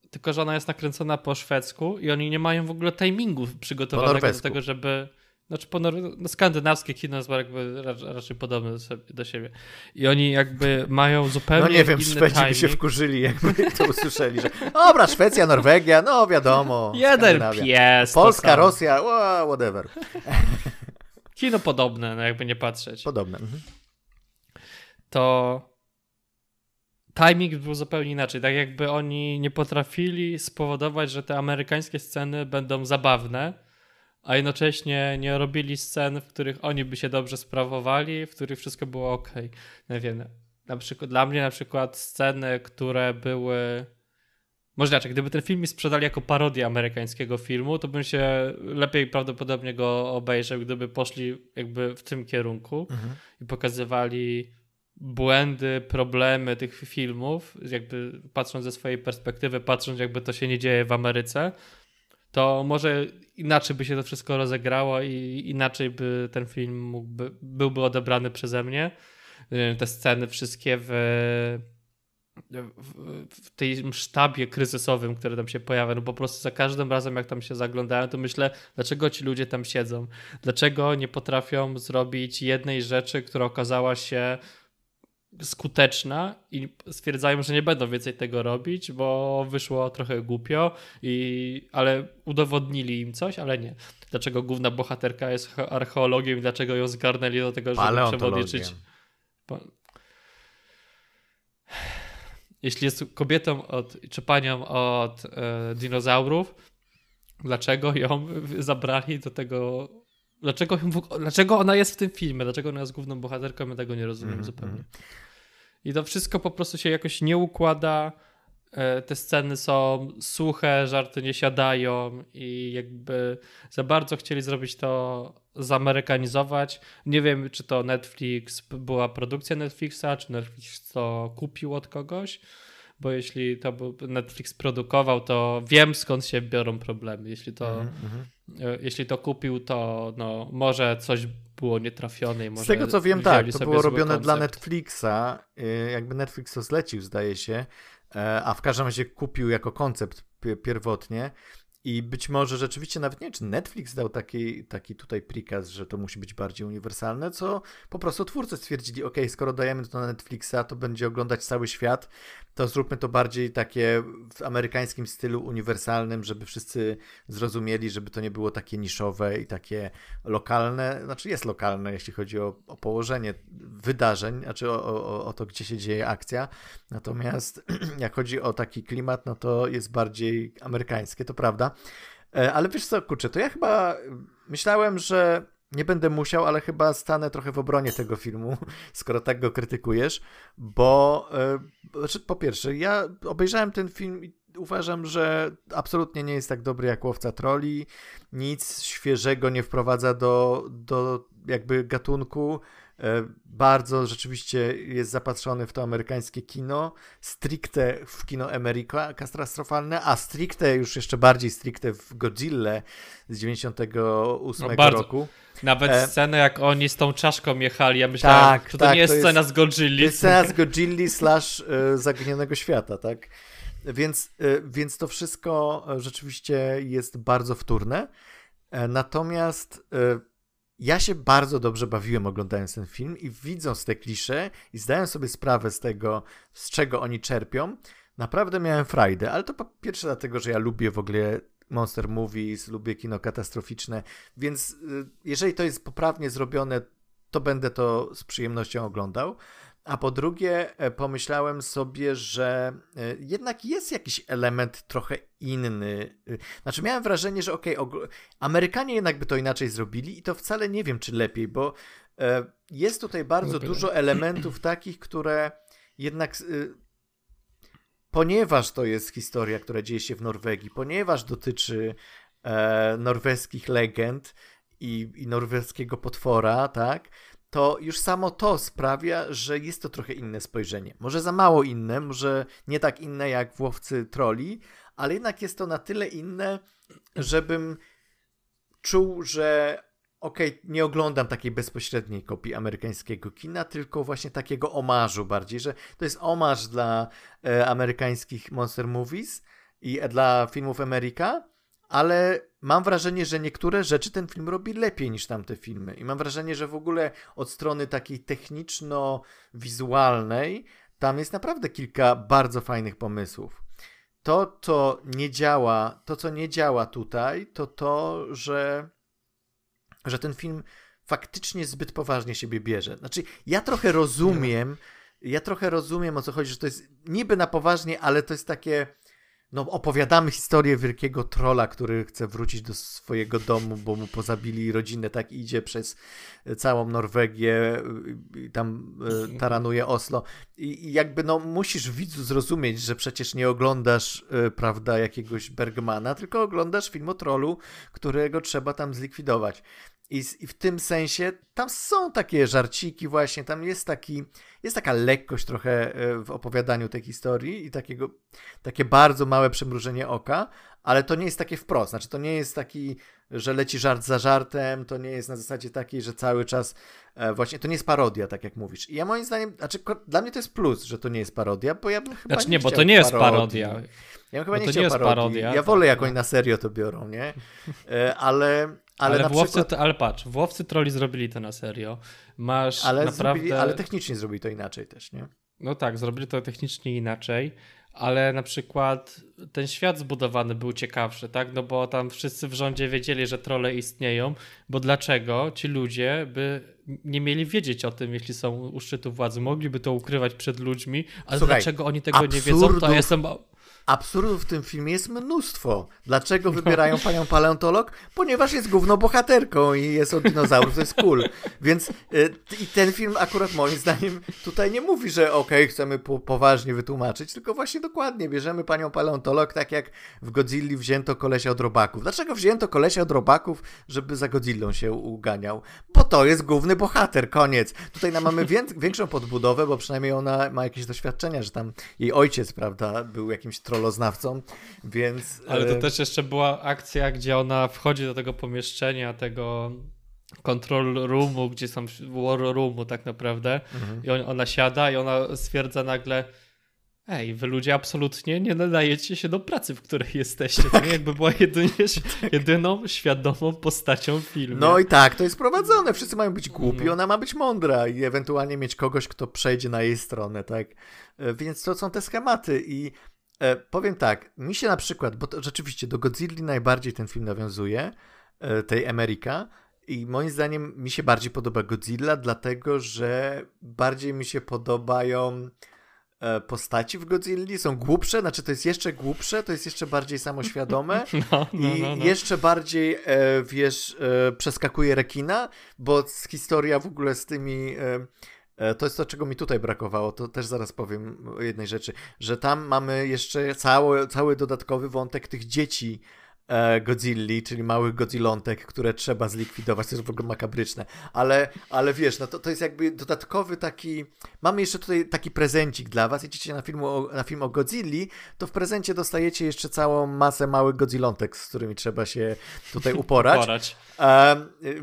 tylko że ona jest nakręcona po szwedzku i oni nie mają w ogóle timingu przygotowanego do tego, żeby. Znaczy, po no, skandynawskie kino jest jakby ra- raczej podobne do, sobie, do siebie. I oni jakby mają zupełnie No nie wiem, Szwedzi by timing. się wkurzyli, jakby to usłyszeli, że dobra, Szwecja, Norwegia, no wiadomo. Jeden pies. Polska. Rosja, whatever. Kino podobne, no jakby nie patrzeć. Podobne. Mhm. to timing był zupełnie inaczej. Tak jakby oni nie potrafili spowodować, że te amerykańskie sceny będą zabawne, a jednocześnie nie robili scen, w których oni by się dobrze sprawowali, w których wszystko było ok. Nie wiem, na przykład, dla mnie na przykład sceny, które były może inaczej, gdyby ten film mi sprzedali jako parodię amerykańskiego filmu, to bym się lepiej prawdopodobnie go obejrzał, gdyby poszli jakby w tym kierunku mhm. i pokazywali błędy, problemy tych filmów, jakby patrząc ze swojej perspektywy, patrząc jakby to się nie dzieje w Ameryce, to może inaczej by się to wszystko rozegrało i inaczej by ten film mógłby, byłby odebrany przeze mnie. Te sceny wszystkie w w tej sztabie kryzysowym, który tam się pojawia, no po prostu za każdym razem jak tam się zaglądałem, to myślę, dlaczego ci ludzie tam siedzą? Dlaczego nie potrafią zrobić jednej rzeczy, która okazała się skuteczna i stwierdzają, że nie będą więcej tego robić, bo wyszło trochę głupio, i, ale udowodnili im coś, ale nie. Dlaczego główna bohaterka jest archeologiem i dlaczego ją zgarnęli do tego, żeby przewodniczyć? jeśli jest kobietą od, czy panią od e, dinozaurów, dlaczego ją zabrali do tego. Dlaczego, dlaczego ona jest w tym filmie? Dlaczego ona jest główną bohaterką? Ja tego nie rozumiem mm -hmm. zupełnie. I to wszystko po prostu się jakoś nie układa. E, te sceny są suche, żarty nie siadają i jakby za bardzo chcieli zrobić to zamerykanizować. Nie wiem, czy to Netflix była produkcja Netflixa, czy Netflix to kupił od kogoś, bo jeśli to Netflix produkował, to wiem skąd się biorą problemy. Jeśli to, mm -hmm. Jeśli to kupił, to no, może coś było nietrafione. I może Z tego co wiem, tak, to było robione koncept. dla Netflixa. Y, jakby Netflix to zlecił, zdaje się E, a w każdym razie kupił jako koncept pierwotnie. I być może rzeczywiście nawet nie czy Netflix dał taki, taki tutaj prikaz, że to musi być bardziej uniwersalne, co po prostu twórcy stwierdzili, ok, skoro dajemy to na Netflixa, to będzie oglądać cały świat, to zróbmy to bardziej takie w amerykańskim stylu uniwersalnym, żeby wszyscy zrozumieli, żeby to nie było takie niszowe i takie lokalne. Znaczy jest lokalne, jeśli chodzi o, o położenie wydarzeń, znaczy o, o, o to, gdzie się dzieje akcja. Natomiast jak chodzi o taki klimat, no to jest bardziej amerykańskie, to prawda. E, ale wiesz co, kurczę, to ja chyba myślałem, że nie będę musiał, ale chyba stanę trochę w obronie tego filmu, skoro tak go krytykujesz, bo e, znaczy, po pierwsze, ja obejrzałem ten film i uważam, że absolutnie nie jest tak dobry jak Łowca Troli, nic świeżego nie wprowadza do, do jakby gatunku, bardzo rzeczywiście jest zapatrzony w to amerykańskie kino, stricte w kino Ameryka katastrofalne, a stricte, już jeszcze bardziej stricte w Godzilla z 98 no roku. Nawet e... scenę, jak oni z tą czaszką jechali, ja myślałem, tak, że to tak, nie jest to scena jest, z Godzilli. To jest scena z Godzilli slash e, Zaginionego Świata, tak? Więc, e, więc to wszystko rzeczywiście jest bardzo wtórne. Natomiast ja się bardzo dobrze bawiłem oglądając ten film i widząc te klisze i zdając sobie sprawę z tego, z czego oni czerpią, naprawdę miałem frajdę, ale to po pierwsze dlatego, że ja lubię w ogóle monster movies, lubię kino katastroficzne, więc y, jeżeli to jest poprawnie zrobione, to będę to z przyjemnością oglądał. A po drugie, e, pomyślałem sobie, że e, jednak jest jakiś element trochę inny. E, znaczy, miałem wrażenie, że okej, okay, Amerykanie jednak by to inaczej zrobili i to wcale nie wiem, czy lepiej, bo jest tutaj bardzo dużo elementów takich, które jednak. Ponieważ to jest historia, która dzieje się w Norwegii, ponieważ dotyczy norweskich legend i, i norweskiego potwora, tak? To już samo to sprawia, że jest to trochę inne spojrzenie. Może za mało inne, może nie tak inne jak w Łowcy Troli, ale jednak jest to na tyle inne, żebym czuł, że okej, okay, nie oglądam takiej bezpośredniej kopii amerykańskiego kina, tylko właśnie takiego omarzu bardziej, że to jest omarz dla e, amerykańskich monster movies i e, dla filmów Ameryka, ale mam wrażenie, że niektóre rzeczy ten film robi lepiej niż tamte filmy. I mam wrażenie, że w ogóle od strony takiej techniczno-wizualnej tam jest naprawdę kilka bardzo fajnych pomysłów. To, co nie działa, to, co nie działa tutaj, to to, że, że ten film faktycznie zbyt poważnie siebie bierze. Znaczy, ja trochę rozumiem, ja trochę rozumiem o co chodzi, że to jest niby na poważnie, ale to jest takie no, opowiadamy historię wielkiego trola, który chce wrócić do swojego domu, bo mu pozabili rodzinę, tak idzie przez całą Norwegię i tam e, taranuje Oslo. I, jakby no musisz widzu zrozumieć, że przecież nie oglądasz, e, prawda, jakiegoś Bergmana, tylko oglądasz film o trollu, którego trzeba tam zlikwidować. I, I, w tym sensie tam są takie żarciki właśnie, tam jest taki, jest taka lekkość trochę e, w opowiadaniu tej historii i takiego, takie bardzo małe przymrużenie oka, ale to nie jest takie wprost, znaczy to nie jest taki, że leci żart za żartem, to nie jest na zasadzie takiej, że cały czas e, właśnie, to nie jest parodia, tak jak mówisz. I ja moim zdaniem, znaczy dla mnie to jest plus, że to nie jest parodia, bo ja bym chyba znaczy, nie, nie bo to nie jest parodii. parodia. Ja bym chyba nie chciał nie parodii. Parodia, ja wolę, jak oni na serio to biorą, nie? E, ale ale, ale, na Włowcy, przykład... ale patrz, Włowcy Trolli zrobili to na serio. Masz ale naprawdę... Zrobili, ale technicznie zrobili to inaczej też, nie? No tak, zrobili to technicznie inaczej, ale na przykład ten świat zbudowany był ciekawszy, tak? No bo tam wszyscy w rządzie wiedzieli, że trole istnieją, bo dlaczego ci ludzie by nie mieli wiedzieć o tym, jeśli są u szczytu władzy? Mogliby to ukrywać przed ludźmi, ale Słuchaj, dlaczego oni tego nie wiedzą, to jestem Absurdów w tym filmie jest mnóstwo. Dlaczego wybierają panią paleontolog? Ponieważ jest główną bohaterką i jest od dinozaurów, to jest cool. Więc y, i ten film akurat moim zdaniem tutaj nie mówi, że okej, okay, chcemy po, poważnie wytłumaczyć, tylko właśnie dokładnie bierzemy panią paleontolog, tak jak w Godzilli wzięto kolesia od robaków. Dlaczego wzięto kolesia od robaków, żeby za Godzillą się uganiał? To jest główny bohater, koniec. Tutaj mamy większą podbudowę, bo przynajmniej ona ma jakieś doświadczenia, że tam jej ojciec, prawda, był jakimś tro trolloznawcą, więc... Ale to e, też jeszcze była akcja, gdzie ona wchodzi do tego pomieszczenia, tego control roomu, gdzie są war roomu tak naprawdę mhm. i on, ona siada i ona stwierdza nagle Ej, wy ludzie absolutnie nie nadajecie się do pracy, w której jesteście. To nie jakby była jedynie, jedyną świadomą postacią w filmie. No i tak, to jest prowadzone. Wszyscy mają być głupi, no. ona ma być mądra i ewentualnie mieć kogoś, kto przejdzie na jej stronę, tak? E, więc to są te schematy i E, powiem tak, mi się na przykład, bo to rzeczywiście do Godzilli najbardziej ten film nawiązuje, e, tej Ameryka, i moim zdaniem mi się bardziej podoba Godzilla, dlatego że bardziej mi się podobają postaci w Godzilli, są głupsze, znaczy to jest jeszcze głupsze, to jest jeszcze bardziej samoświadome no, no, i no, no. jeszcze bardziej, e, wiesz, e, przeskakuje rekina, bo historia w ogóle z tymi e, E, to jest to, czego mi tutaj brakowało. To też zaraz powiem o jednej rzeczy, że tam mamy jeszcze cały, cały dodatkowy wątek tych dzieci, e, Godzilli, czyli małych Godzilątek, które trzeba zlikwidować, to jest w ogóle makabryczne, ale, ale wiesz, no to, to jest jakby dodatkowy taki, mamy jeszcze tutaj taki prezencik dla was, jedziecie na, filmu o, na film o Godzilli, to w prezencie dostajecie jeszcze całą masę małych Godzilątek, z którymi trzeba się tutaj uporać. uporać.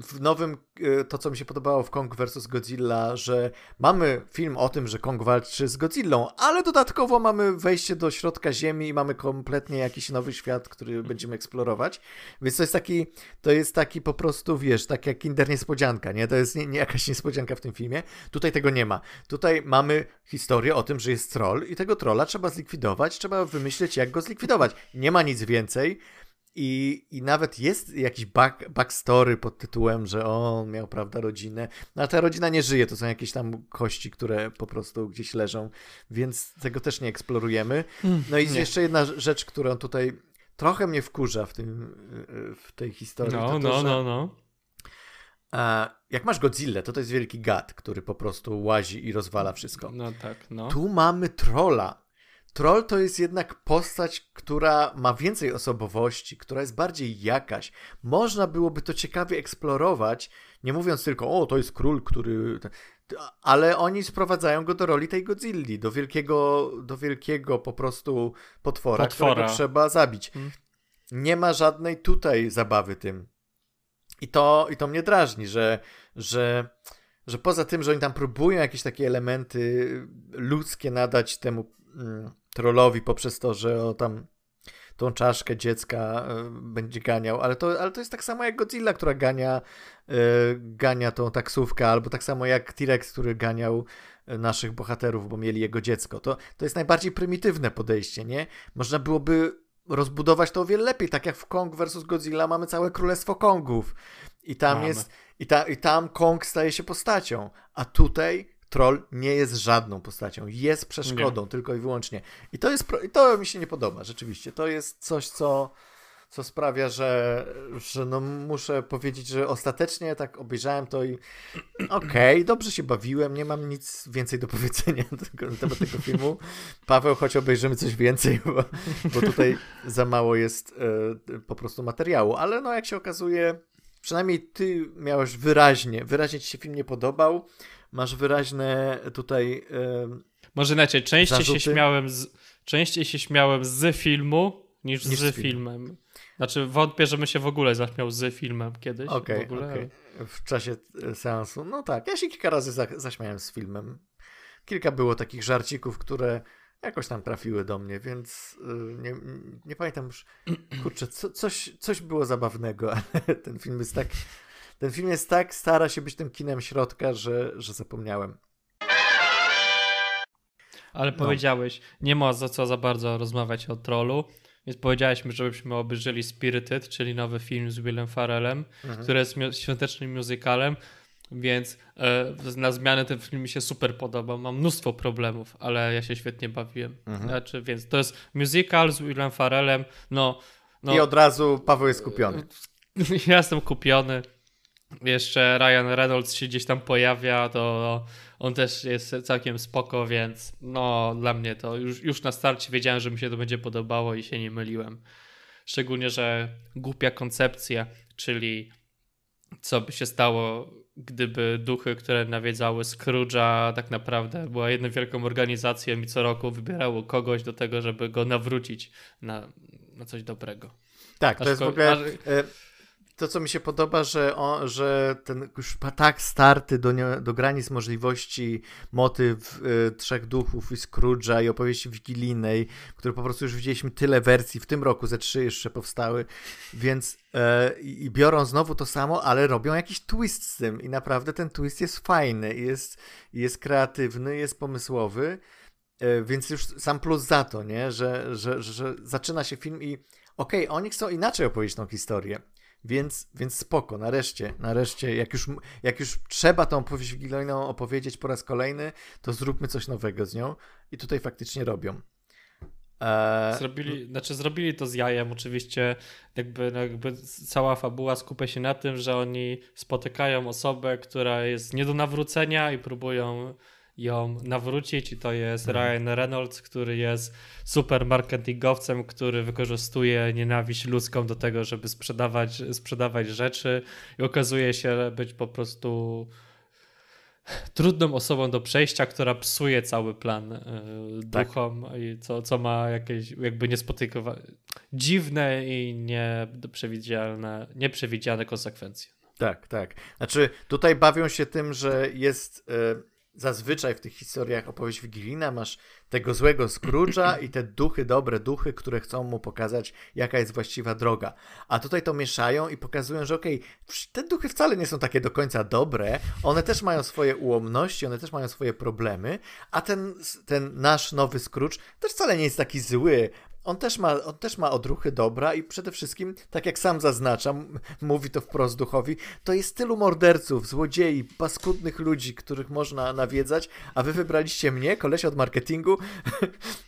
w nowym, e, to co mi się podobało w Kong vs. Godzilla, że mamy film o tym, że Kong walczy z Godzillą, ale dodatkowo mamy wejście do środka ziemi i mamy kompletnie jakiś nowy świat, który będziemy eksplorować. Więc to jest taki, to jest taki po prostu, wiesz, tak jak Kinder Niespodzianka, nie? To jest nie, nie jakaś niespodzianka w tym filmie. Tutaj tego nie ma. Tutaj mamy historię o tym, że jest troll i tego trolla trzeba zlikwidować, trzeba wymyśleć, jak go zlikwidować. Nie ma nic więcej. I, I nawet jest jakiś back, backstory pod tytułem, że on miał, prawda, rodzinę. No ale ta rodzina nie żyje, to są jakieś tam kości, które po prostu gdzieś leżą, więc tego też nie eksplorujemy. Hmm, no i nie. jeszcze jedna rzecz, którą tutaj trochę mnie wkurza w, tym, w tej historii. No, to no, to, no, no. Jak masz Godzilla, to to jest wielki gad, który po prostu łazi i rozwala wszystko. No tak, no. Tu mamy trolla, Troll to jest jednak postać, która ma więcej osobowości, która jest bardziej jakaś. Można byłoby to ciekawie eksplorować, nie mówiąc tylko, o, to jest król, który. Ale oni sprowadzają go do roli tej Godzilli, do wielkiego, do wielkiego po prostu potwora, potwora. którego trzeba zabić. Hmm. Nie ma żadnej tutaj zabawy tym. I to, i to mnie drażni, że, że, że poza tym, że oni tam próbują jakieś takie elementy ludzkie nadać temu trollowi poprzez to, że o tam tą czaszkę dziecka y, będzie ganiał, ale to, ale to jest tak samo jak Godzilla, która gania, y, gania tą taksówkę, albo tak samo jak T-Rex, który ganiał e, naszych bohaterów, bo mieli jego dziecko. To, to jest najbardziej prymitywne podejście, nie? Można byłoby rozbudować to o wiele lepiej, tak jak w Kong vs. Godzilla mamy całe królestwo Kongów i tam mamy. jest i, ta, i tam Kong staje się postacią, a tutaj troll nie jest żadną postacią, jest przeszkodą nie. tylko i wyłącznie. I to jest, i to mi się nie podoba, rzeczywiście. To jest coś, co, co sprawia, że, że no muszę powiedzieć, że ostatecznie tak obejrzałem to i okej, okay, dobrze się bawiłem, nie mam nic więcej do powiedzenia na temat tego filmu. Paweł, choć obejrzymy coś więcej, bo, bo tutaj za mało jest e, po prostu materiału, ale no jak się okazuje, przynajmniej ty miałeś wyraźnie, wyraźnie ci się film nie podobał, masz wyraźne tutaj e, Może inaczej, częściej zarzuty. się śmiałem z, częściej się śmiałem z filmu niż, niż z, z filmem. Znaczy wątpię, żebym się w ogóle zaśmiał z filmem kiedyś. Okej, okay, okay. W czasie e, seansu. No tak, ja się kilka razy za, zaśmiałem z filmem. Kilka było takich żarcików, które jakoś tam trafiły do mnie, więc e, nie, nie pamiętam już. Kurczę, co, coś, coś było zabawnego, ale ten film jest tak. Ten film jest tak, stara się być tym kinem środka, że, że zapomniałem. Ale no. powiedziałeś, nie ma za co za bardzo rozmawiać o trollu. Więc powiedzieliśmy, żebyśmy obejrzeli Spirited, czyli nowy film z Willem Farrellem, mhm. który jest świątecznym musicalem, więc e, na zmianę ten film mi się super podoba. Mam mnóstwo problemów, ale ja się świetnie bawiłem. Mhm. Znaczy, więc to jest musical z Willem Farrellem. No, no, I od razu Paweł jest kupiony. Ja jestem kupiony. Jeszcze Ryan Reynolds się gdzieś tam pojawia, to on też jest całkiem spoko, więc no dla mnie to już, już na starcie wiedziałem, że mi się to będzie podobało i się nie myliłem. Szczególnie, że głupia koncepcja, czyli co by się stało, gdyby duchy, które nawiedzały Scrooge'a tak naprawdę była jedną wielką organizacją i co roku wybierało kogoś do tego, żeby go nawrócić na, na coś dobrego. Tak, to jest w ogóle... Aż to, co mi się podoba, że, że ten już tak starty do, nie, do granic możliwości motyw y, Trzech Duchów i Scrooge'a i opowieści wigilijnej, który po prostu już widzieliśmy tyle wersji, w tym roku ze trzy jeszcze powstały, więc y, i biorą znowu to samo, ale robią jakiś twist z tym i naprawdę ten twist jest fajny, jest, jest kreatywny, jest pomysłowy, y, więc już sam plus za to, nie? Że, że, że zaczyna się film i okej, okay, oni chcą inaczej opowiedzieć tą historię więc, więc spoko, nareszcie, nareszcie, jak już, jak już trzeba tą opowieść wigilijną opowiedzieć po raz kolejny, to zróbmy coś nowego z nią i tutaj faktycznie robią. Eee... Zrobili, znaczy zrobili to z jajem, oczywiście jakby, no jakby cała fabuła skupia się na tym, że oni spotykają osobę, która jest nie do nawrócenia i próbują ją nawrócić i to jest mhm. Ryan Reynolds, który jest super marketingowcem, który wykorzystuje nienawiść ludzką do tego, żeby sprzedawać, sprzedawać rzeczy i okazuje się być po prostu trudną osobą do przejścia, która psuje cały plan yy, tak. duchom i co, co ma jakieś jakby niespotykowane, dziwne i nieprzewidziane, nieprzewidziane konsekwencje. Tak, tak. Znaczy tutaj bawią się tym, że jest... Yy zazwyczaj w tych historiach opowieść wigilijna masz tego złego Scrooge'a i te duchy, dobre duchy, które chcą mu pokazać, jaka jest właściwa droga. A tutaj to mieszają i pokazują, że okej, okay, te duchy wcale nie są takie do końca dobre, one też mają swoje ułomności, one też mają swoje problemy, a ten, ten nasz nowy Scrooge też wcale nie jest taki zły, on też, ma, on też ma odruchy dobra i przede wszystkim, tak jak sam zaznaczam, mówi to wprost duchowi, to jest tylu morderców, złodziei, paskudnych ludzi, których można nawiedzać, a wy wybraliście mnie, kolesia od marketingu,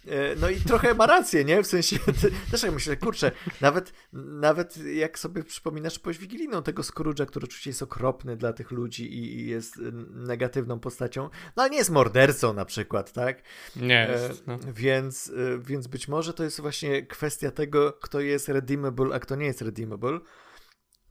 e, no i trochę ma rację, nie? W sensie, też jak myślę, kurczę, nawet, nawet jak sobie przypominasz wigilijną tego Scrooge'a, który oczywiście jest okropny dla tych ludzi i, i jest negatywną postacią, no ale nie jest mordercą na przykład, tak? Nie e, jest, no. Więc, e, więc być może to jest właśnie kwestia tego, kto jest redeemable, a kto nie jest redeemable.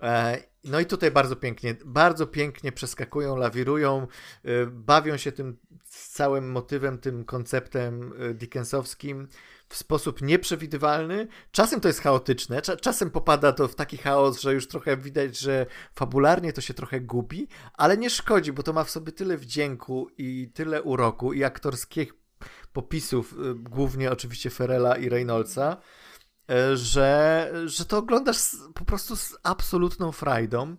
E, no i tutaj bardzo pięknie, bardzo pięknie przeskakują, lawirują, e, bawią się tym całym motywem, tym konceptem e, Dickensowskim w sposób nieprzewidywalny. Czasem to jest chaotyczne, czasem popada to w taki chaos, że już trochę widać, że fabularnie to się trochę gubi, ale nie szkodzi, bo to ma w sobie tyle wdzięku i tyle uroku i aktorskich popisów, y, głównie oczywiście Ferela i Reynoldsa, y, że, że to oglądasz po prostu z absolutną frajdą.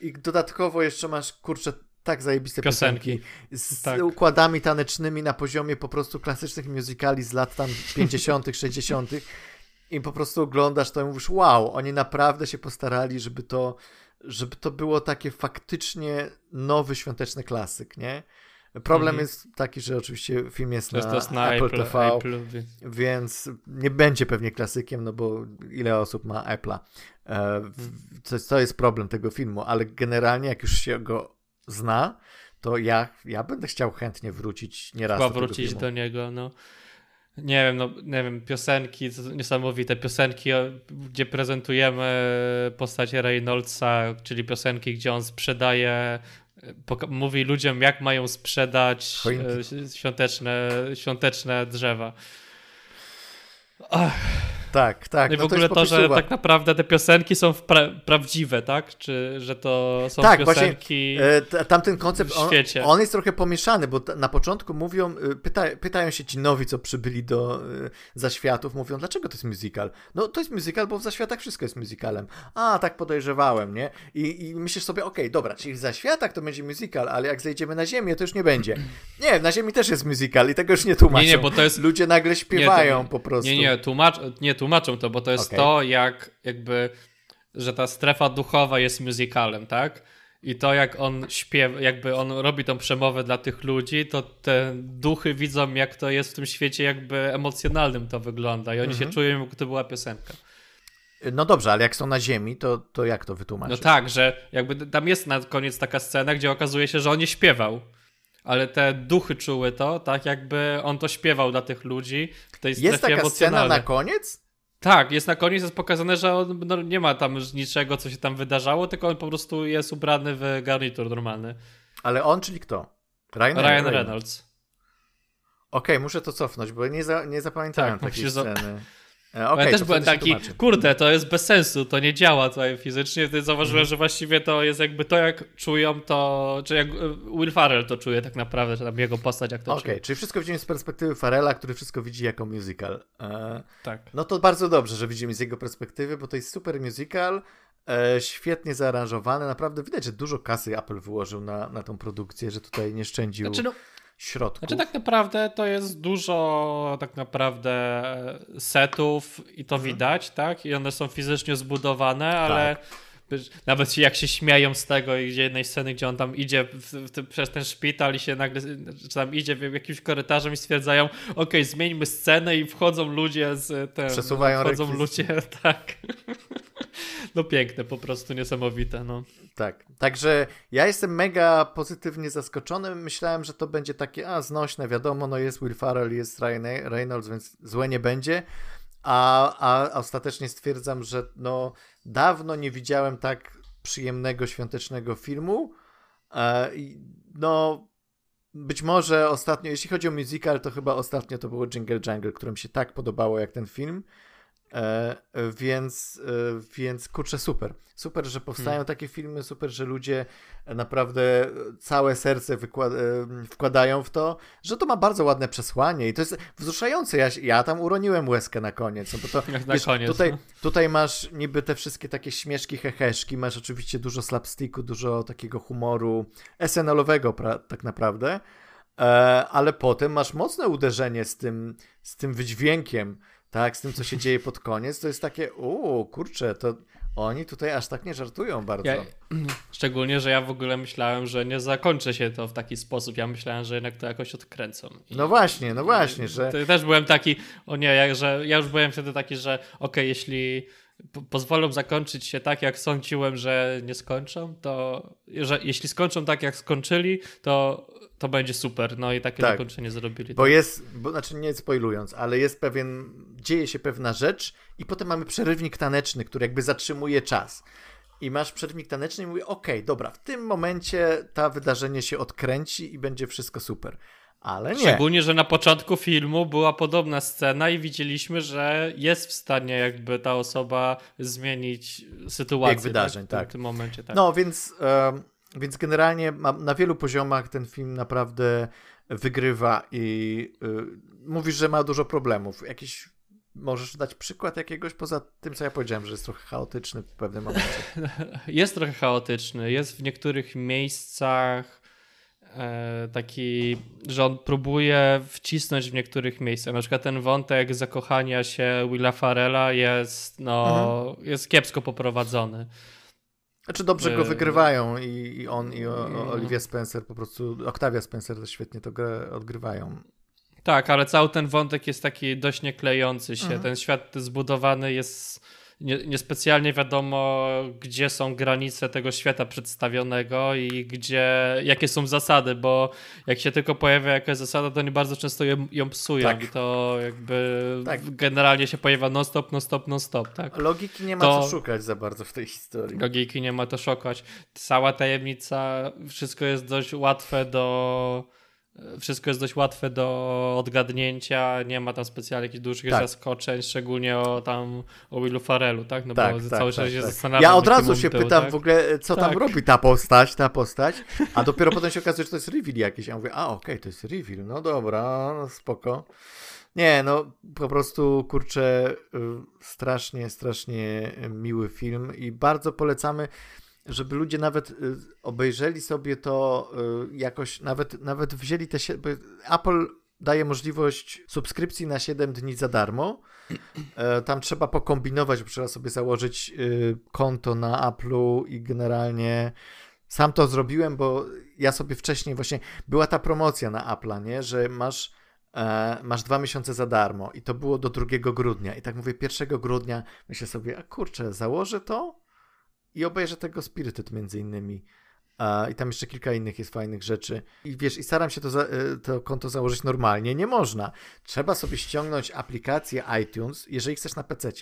I dodatkowo jeszcze masz, kurczę, tak zajebiste piosenki, piosenki z tak. układami tanecznymi na poziomie po prostu klasycznych musicali z lat tam 50., 60. I po prostu oglądasz to i mówisz, wow, oni naprawdę się postarali, żeby to, żeby to było takie faktycznie nowy świąteczny klasyk, nie? Problem Mhm. jest taki, że oczywiście film jest na, jest na Apple, Apple, TV, Apple, więc- nie będzie pewnie klasykiem, no bo ile osób ma Apple'a. E, w- to, to jest problem tego filmu, ale generalnie jak już się go zna, to ja, ja będę chciał chętnie wrócić nieraz Chyba do wrócić do niego, no. Nie wiem, no, nie wiem, piosenki, niesamowite piosenki, gdzie prezentujemy postać Reynoldsa, czyli piosenki, gdzie on sprzedaje, mówi ludziom, jak mają sprzedać Choinki. e, świąteczne, świąteczne drzewa. Ach, Tak, tak. no i w no ogóle to, że tak naprawdę te piosenki są pra- prawdziwe, tak? Czy że to są Tak, właśnie, piosenki... E, t- Tamten koncept, w on, świecie. on jest trochę pomieszany, bo na początku mówią, y, pyta, pytają się ci nowi, co przybyli do y, zaświatów, mówią, dlaczego to jest musical? No to jest musical, bo w zaświatach wszystko jest musicalem. A, tak podejrzewałem, nie? I, i myślisz sobie, okej, dobra, czyli w zaświatach to będzie musical, ale jak zejdziemy na ziemię, to już nie będzie. Nie, na ziemi też jest musical i tego już nie tłumaczą. Nie, nie, bo to jest- Ludzie nagle śpiewają Nie, to- po prostu. Nie, nie, tłumacz, nie tłumaczą to, bo to jest Okej. to, jak jakby, że ta strefa duchowa jest musicalem, tak? I to, jak on śpiewa, jakby on robi tą przemowę dla tych ludzi, to te duchy widzą, jak to jest w tym świecie jakby emocjonalnym to wygląda i oni Mhm. się czują, jakby to była piosenka. No dobrze, ale jak są na ziemi, to, to jak to No wytłumaczyć? tak, że jakby tam jest na koniec taka scena, gdzie okazuje się, że on nie śpiewał. Ale te duchy czuły to, tak jakby on to śpiewał dla tych ludzi w tej Jest taka scena na koniec? Tak, jest na koniec jest pokazane, że on no, nie ma tam niczego, co się tam wydarzało, tylko on po prostu jest ubrany w garnitur normalny. Ale on, czyli kto? Ryan, Ryan Reynolds. Okej, muszę to cofnąć, bo nie, za, nie zapamiętałem Tak, takiej za- sceny. E, Okay, Okej, ja też byłem taki, tłumaczy. kurde, to jest bez sensu, to nie działa tutaj fizycznie. Wtedy Mhm. zauważyłem, że właściwie to jest jakby to, jak czują to, czy jak e, Will Farrell to czuje tak naprawdę, czy tam jego postać, jak to Okej, czuje. czyli wszystko widzimy z perspektywy Farela, który wszystko widzi jako musical. E, Tak. no to bardzo dobrze, że widzimy z jego perspektywy, bo to jest super musical, e, świetnie zaaranżowany, naprawdę widać, że dużo kasy Apple wyłożył na, na tą produkcję, że tutaj nie szczędził Znaczy, no, środków. Znaczy tak naprawdę to jest dużo tak naprawdę setów i to Mhm. widać, tak? I one są fizycznie zbudowane, ale Tak. wiesz, nawet jak się śmieją z tego i gdzie jednej sceny, gdzie on tam idzie w, w, przez ten szpital i się nagle, czy tam idzie jakimś korytarzem i stwierdzają, okej, zmieńmy scenę i wchodzą ludzie z ten, Przesuwają wchodzą ludzie, tak. No piękne, po prostu niesamowite, no. Tak, także ja jestem mega pozytywnie zaskoczony. Myślałem, że to będzie takie, a znośne, wiadomo, no jest Will Farrell, jest Ryan Reynolds, więc złe nie będzie. A, a ostatecznie stwierdzam, że no dawno nie widziałem tak przyjemnego, świątecznego filmu. E, no być może ostatnio, jeśli chodzi o musical, to chyba ostatnio to było Jingle Jangle, które mi się tak podobało jak ten film. E, więc, e, więc kurczę, super. Super, że powstają Hmm. takie filmy, super, że ludzie naprawdę całe serce wykład- e, wkładają w to, że to ma bardzo ładne przesłanie i to jest wzruszające. Ja, ja tam uroniłem łezkę na koniec, no bo to na wiesz, koniec. tutaj, no. tutaj masz niby te wszystkie takie śmieszki, heheszki, masz oczywiście dużo slapsticku, dużo takiego humoru SNL-owego pra- tak naprawdę, e, ale potem masz mocne uderzenie z tym, z tym wydźwiękiem, tak, z tym, co się dzieje pod koniec, to jest takie, uuu, kurczę, to oni tutaj aż tak nie żartują bardzo. Ja, szczególnie, że ja w ogóle myślałem, że nie zakończy się to w taki sposób. Ja myślałem, że jednak to jakoś odkręcą. I- No właśnie, no właśnie, że... To też byłem taki, o nie, jak, że ja już byłem wtedy taki, że okej, jeśli po- pozwolą zakończyć się tak, jak sądziłem, że nie skończą, to że jeśli skończą tak, jak skończyli, to, to będzie super. No i takie Tak. zakończenie zrobili. Bo jest, bo, znaczy nie spoilując, ale jest pewien, dzieje się pewna rzecz i potem mamy przerywnik taneczny, który jakby zatrzymuje czas. I masz przerywnik taneczny i mówi, okej, dobra, w tym momencie ta wydarzenie się odkręci i będzie wszystko super. Ale nie. Szczególnie, że na początku filmu była podobna scena i widzieliśmy, że jest w stanie jakby ta osoba zmienić sytuację. Bieg wydarzeń, W tym, tak. w tym momencie, tak. No, więc, więc generalnie na wielu poziomach ten film naprawdę wygrywa i y, mówisz, że ma dużo problemów. Jakiś, możesz dać przykład jakiegoś poza tym, co ja powiedziałem, że jest trochę chaotyczny w pewnym momencie. Jest trochę chaotyczny. Jest w niektórych miejscach taki, że on próbuje wcisnąć w niektórych miejscach. Na przykład ten wątek zakochania się Willa Farella jest, no, jest kiepsko poprowadzony. Znaczy dobrze go Yy. wygrywają i, i on i No. Olivia Spencer po prostu, Octavia Spencer też świetnie to grę odgrywają. Tak, ale cały ten wątek jest taki dość nieklejący się. Mhm. Ten świat zbudowany jest nie- niespecjalnie wiadomo, gdzie są granice tego świata przedstawionego i gdzie, jakie są zasady, bo jak się tylko pojawia jakaś zasada, to oni bardzo często ją, ją psują Tak. i to jakby Tak. generalnie się pojawia non-stop, non-stop, non-stop, tak? Logiki nie ma To- co szukać za bardzo w tej historii. Logiki nie ma to szokać. Cała tajemnica, wszystko jest dość łatwe do. Wszystko jest dość łatwe do odgadnięcia, nie ma tam specjalnie jakichś dużych Tak. zaskoczeń, szczególnie o tam o Willu Farelu, tak? No Tak, bo tak, cały czas tak, się tak. zastanawiam. Ja od razu się pytam tak? w ogóle, co tam Tak. robi ta postać, ta postać, a dopiero potem się okazuje, że to jest reveal jakiś. Ja mówię, a okej, to jest reveal, no dobra, no spoko. Nie, no po prostu, kurczę, y, strasznie, strasznie miły film i bardzo polecamy, żeby ludzie nawet y, obejrzeli sobie to y, jakoś, nawet, nawet wzięli te... Apple daje możliwość subskrypcji na 7 dni za darmo. E, Tam trzeba pokombinować, bo trzeba sobie założyć y, konto na Apple'u i generalnie sam to zrobiłem, bo ja sobie wcześniej właśnie była ta promocja na Apple'a, nie, że masz e, masz dwa miesiące za darmo i to było do 2 grudnia. I tak mówię 1 grudnia myślę sobie, a kurczę, założę to i obejrzę tego Spirited między innymi. I tam jeszcze kilka innych jest fajnych rzeczy. I wiesz, i staram się to, za, e, to konto założyć normalnie. Nie można. Trzeba sobie ściągnąć aplikację iTunes, jeżeli chcesz na PC.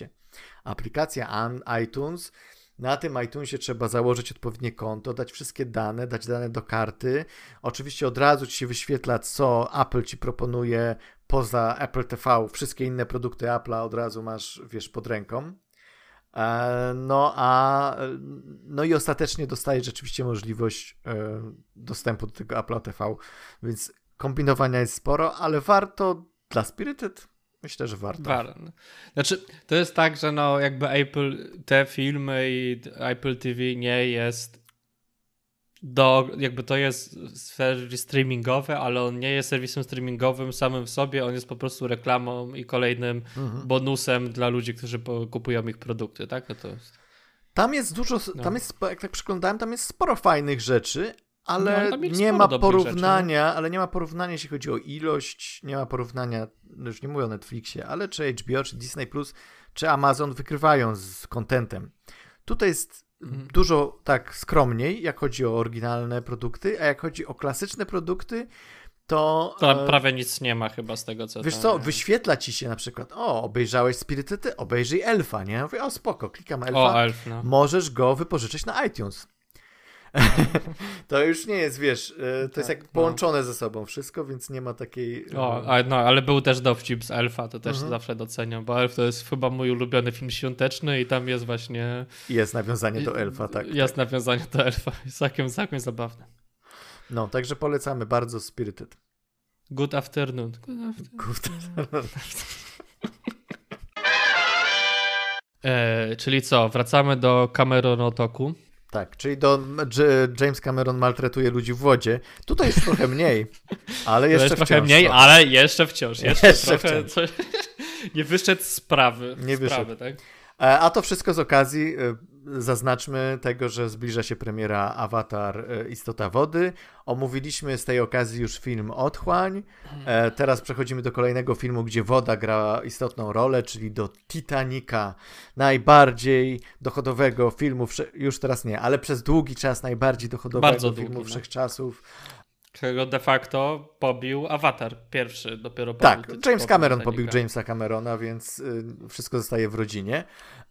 Aplikacja iTunes. Na tym iTunesie trzeba założyć odpowiednie konto, dać wszystkie dane, dać dane do karty. Oczywiście od razu ci się wyświetla, co Apple ci proponuje poza Apple TV. Wszystkie inne produkty Apple'a od razu masz, wiesz, pod ręką. E, No a no i ostatecznie dostajesz rzeczywiście możliwość e, dostępu do tego Apple TV, więc kombinowania jest sporo, ale warto dla Spirited myślę, że warto. War- Znaczy, to jest tak, że no jakby Apple, te filmy i Apple TV nie jest do, jakby to jest serwis streamingowy, ale on nie jest serwisem streamingowym samym w sobie, on jest po prostu reklamą i kolejnym Mhm. bonusem dla ludzi, którzy kupują ich produkty, tak? No to jest... Tam jest dużo, No. tam jest, jak tak przeglądałem, tam jest sporo fajnych rzeczy, ale No, nie ma porównania, ale nie ma porównania, jeśli chodzi o ilość, nie ma porównania, no już nie mówię o Netflixie, ale czy HBO, czy Disney+, czy Amazon wykrywają z contentem. Tutaj jest. Dużo tak skromniej, jak chodzi o oryginalne produkty, a jak chodzi o klasyczne produkty, to... Tam e, prawie nic nie ma chyba z tego, co Wiesz tam co, jest. wyświetla ci się na przykład, o, obejrzałeś Spirited, obejrzyj Elfa, nie? Mówię, o spoko, klikam Elfa, O, Elf, no. możesz go wypożyczyć na iTunes. to już nie jest, wiesz, e, to jest Tak, jak no. połączone ze sobą wszystko, więc nie ma takiej... e, O, a, no, ale był też dowcip z Elfa, to też Mhm. zawsze doceniam, bo Elf to jest chyba mój ulubiony film świąteczny i tam jest właśnie... Jest nawiązanie do Elfa, tak. Jest nawiązanie do Elfa, jest całkiem, całkiem zabawne. No, także polecamy bardzo Spirited. Good afternoon. Good afternoon. Kurde. E, czyli co, wracamy do Cameronotoku. Tak, czyli do, James Cameron maltretuje ludzi w wodzie. Tutaj już trochę mniej, ale jeszcze jest trochę wciąż, mniej, no. ale jeszcze wciąż. Jeszcze, Jeszcze trochę wciąż. Coś, nie wyszedł z sprawy. Nie sprawy, tak? E, A to wszystko z okazji, e, zaznaczmy tego, że zbliża się premiera Avatar e, Istota Wody. Omówiliśmy z tej okazji już film Otchłań. E, Teraz przechodzimy do kolejnego filmu, gdzie woda gra istotną rolę, czyli do Titanica, najbardziej dochodowego filmu, już teraz nie, ale przez długi czas najbardziej dochodowego Bardzo filmu długi, no. Którego de facto pobił Avatar pierwszy, dopiero pobił Tak, James Cameron Titanica. pobił Jamesa Camerona, więc y, wszystko zostaje w rodzinie.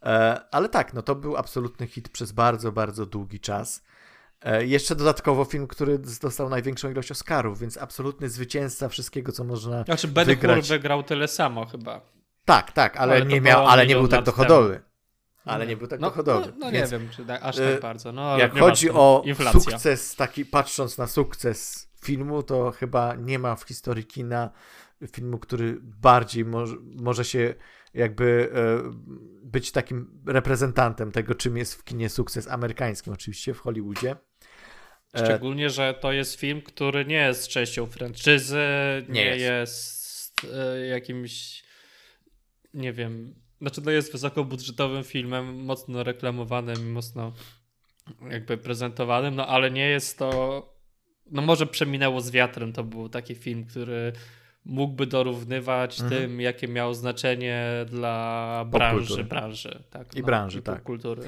E, ale tak, no to był absolutny hit przez bardzo, bardzo długi czas. E, jeszcze dodatkowo film, który dostał największą ilość Oscarów, więc absolutny zwycięzca wszystkiego, co można. Znaczy Ben wygrać. Hur wygrał tyle samo chyba. Tak, tak, ale, Ale nie, miał, ale nie był tak dochodowy. Ale nie był tak no, dochodowy. No, no Więc nie wiem, czy tak, aż y, tak bardzo. No, Jak chodzi o Inflacja. sukces, taki patrząc na sukces filmu, to chyba nie ma w historii kina filmu, który bardziej może, może się jakby e, być takim reprezentantem tego, czym jest w kinie sukces amerykańskim, oczywiście w Hollywoodzie. E, Szczególnie, że to jest film, który nie jest częścią franczyzy, nie, Nie jest. jest, e, jakimś, nie wiem, znaczy to jest wysokobudżetowym filmem, mocno reklamowanym, mocno jakby prezentowanym, no ale nie jest to, no może przeminęło z wiatrem, to był taki film, który mógłby dorównywać mhm. tym, jakie miało znaczenie dla branży, branży. Tak, I no, branży, i tak. kultury.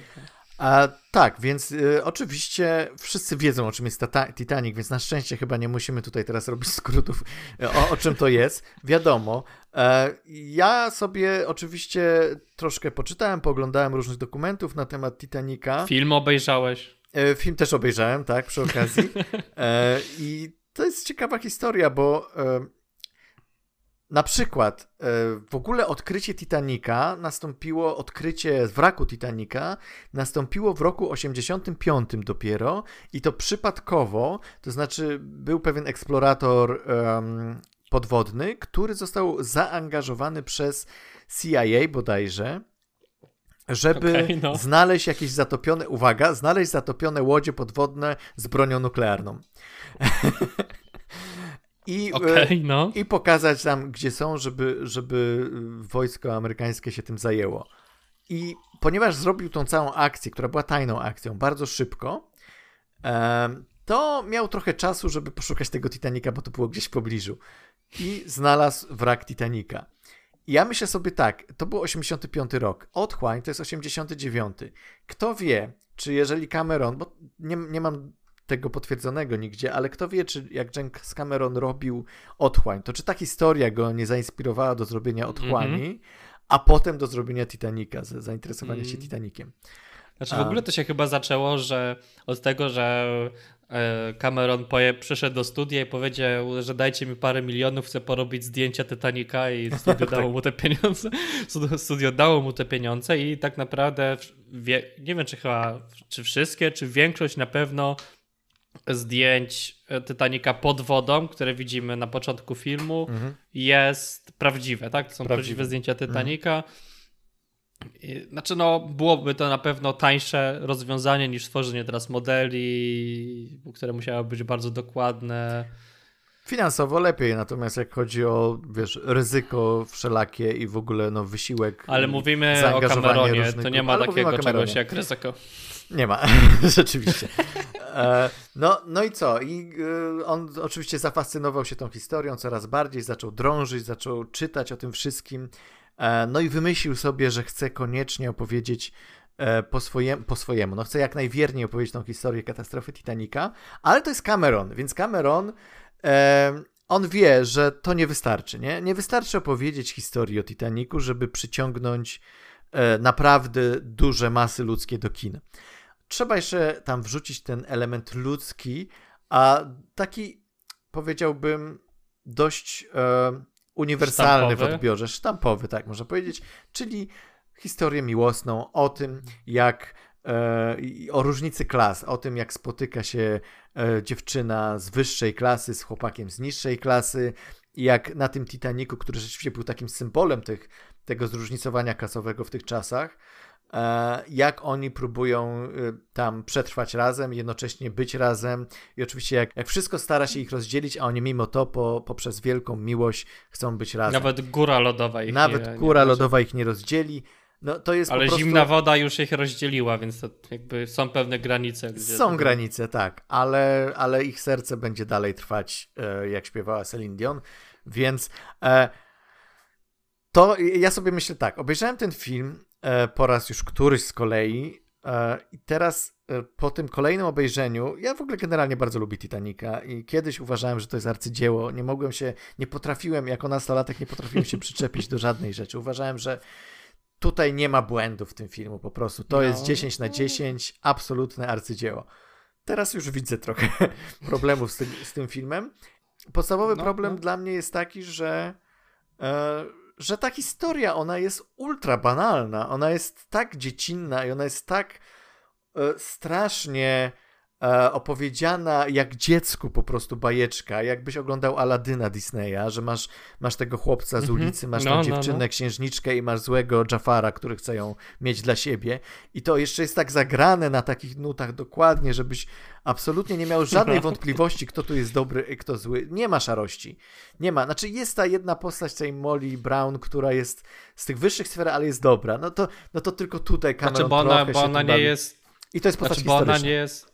A, tak, więc y, oczywiście wszyscy wiedzą, o czym jest Titanic, więc na szczęście chyba nie musimy tutaj teraz robić skrótów, y, o, o czym to jest. Wiadomo. E, ja sobie oczywiście troszkę poczytałem, poglądałem różnych dokumentów na temat Titanica. Film obejrzałeś? E, film też obejrzałem, tak, przy okazji. E, I to jest ciekawa historia, bo na przykład w ogóle odkrycie Titanica nastąpiło, odkrycie wraku Titanica nastąpiło w roku 85 dopiero i to przypadkowo, to znaczy był pewien eksplorator um, podwodny, który został zaangażowany przez CIA bodajże, żeby okay, no. znaleźć jakieś zatopione, uwaga, znaleźć zatopione łodzie podwodne z bronią nuklearną. I, okay, no. I pokazać tam, gdzie są, żeby, żeby wojsko amerykańskie się tym zajęło. I ponieważ zrobił tą całą akcję, która była tajną akcją, bardzo szybko, to miał trochę czasu, żeby poszukać tego Titanica, bo to było gdzieś w pobliżu. I znalazł wrak Titanica. Ja myślę sobie tak, to był 85 rok, Otchłań to jest 89. Kto wie, czy jeżeli Cameron, bo nie, nie mam tego potwierdzonego nigdzie, ale kto wie, czy jak James Cameron robił Otchłań, to czy ta historia go nie zainspirowała do zrobienia Otchłani, mm -hmm. a potem do zrobienia Titanica, zainteresowania mm. się Titanikiem. Znaczy w ogóle to się chyba zaczęło, że od tego, że Cameron poje, przyszedł do studia i powiedział, że dajcie mi parę milionów, chcę porobić zdjęcia Titanica i studio dało mu te pieniądze. Studio dało mu te pieniądze i tak naprawdę wie, nie wiem czy chyba, czy wszystkie, czy większość na pewno zdjęć e, Titanica pod wodą, które widzimy na początku filmu, mhm. jest prawdziwe, tak? To są prawdziwe, prawdziwe zdjęcia mhm. Titanica. Mhm. Znaczy, no, byłoby to na pewno tańsze rozwiązanie niż stworzenie teraz modeli, które musiały być bardzo dokładne. Finansowo lepiej, natomiast jak chodzi o, wiesz, ryzyko wszelakie i w ogóle, no, wysiłek. Ale mówimy o Cameronie, to nie ma takiego czegoś jak ryzyko. Nie ma, rzeczywiście. E, no, no i co? I e, on oczywiście zafascynował się tą historią coraz bardziej, zaczął drążyć, zaczął czytać o tym wszystkim. E, no i wymyślił sobie, że chce koniecznie opowiedzieć po, swoje, po swojemu. No chce jak najwierniej opowiedzieć tą historię katastrofy Titanica, ale to jest Cameron, więc Cameron on wie, że to nie wystarczy, nie? Nie wystarczy opowiedzieć historii o Titanicu, żeby przyciągnąć naprawdę duże masy ludzkie do kin trzeba jeszcze tam wrzucić ten element ludzki, a taki powiedziałbym dość e, uniwersalny sztampowy. w odbiorze, sztampowy, tak można powiedzieć, czyli historię miłosną o tym, jak e, o różnicy klas, o tym, jak spotyka się e, dziewczyna z wyższej klasy z chłopakiem z niższej klasy, jak na tym Titaniku, który rzeczywiście był takim symbolem tych, tego zróżnicowania klasowego w tych czasach, jak oni próbują y, tam przetrwać razem, jednocześnie być razem i oczywiście jak, jak wszystko stara się ich rozdzielić, a oni mimo to po, poprzez wielką miłość chcą być razem. Nawet góra lodowa ich Nawet nie, góra nie lodowa ich nie rozdzieli. No, to jest Ale prostu... zimna woda już ich rozdzieliła, więc to jakby są pewne granice. są to... granice, tak, ale, ale ich serce będzie dalej trwać, e, jak śpiewała Celine Dion, więc e, to ja sobie myślę tak, obejrzałem ten film E, po raz już któryś z kolei. E, I teraz e, po tym kolejnym obejrzeniu, ja w ogóle generalnie bardzo lubię Titanica i kiedyś uważałem, że to jest arcydzieło. Nie mogłem się, nie potrafiłem, jako nastolatek nie potrafiłem się przyczepić do żadnej rzeczy. Uważałem, że tutaj nie ma błędów w tym filmu po prostu. To no. jest 10 na 10, absolutne arcydzieło. Teraz już widzę trochę problemów z tym, z tym filmem. Podstawowy no, problem no. dla mnie jest taki, że e, że ta historia, ona jest ultra banalna, ona jest tak dziecinna i ona jest tak e, strasznie opowiedziana jak dziecku po prostu bajeczka, jakbyś oglądał Aladyna Disneya, że masz, masz tego chłopca z mhm. ulicy, masz no, tą no, dziewczynę, no. księżniczkę i masz złego Jafara, który chce ją mieć dla siebie i to jeszcze jest tak zagrane na takich nutach dokładnie, żebyś absolutnie nie miał żadnej wątpliwości, kto tu jest dobry i kto zły. Nie ma szarości. Nie ma. Znaczy jest ta jedna postać tej Molly Brown, która jest z tych wyższych sfer, ale jest dobra. No to, no to tylko tutaj Cameron znaczy, bo ona, bo ona nie bawi. jest I to jest postać znaczy, bo ona nie jest.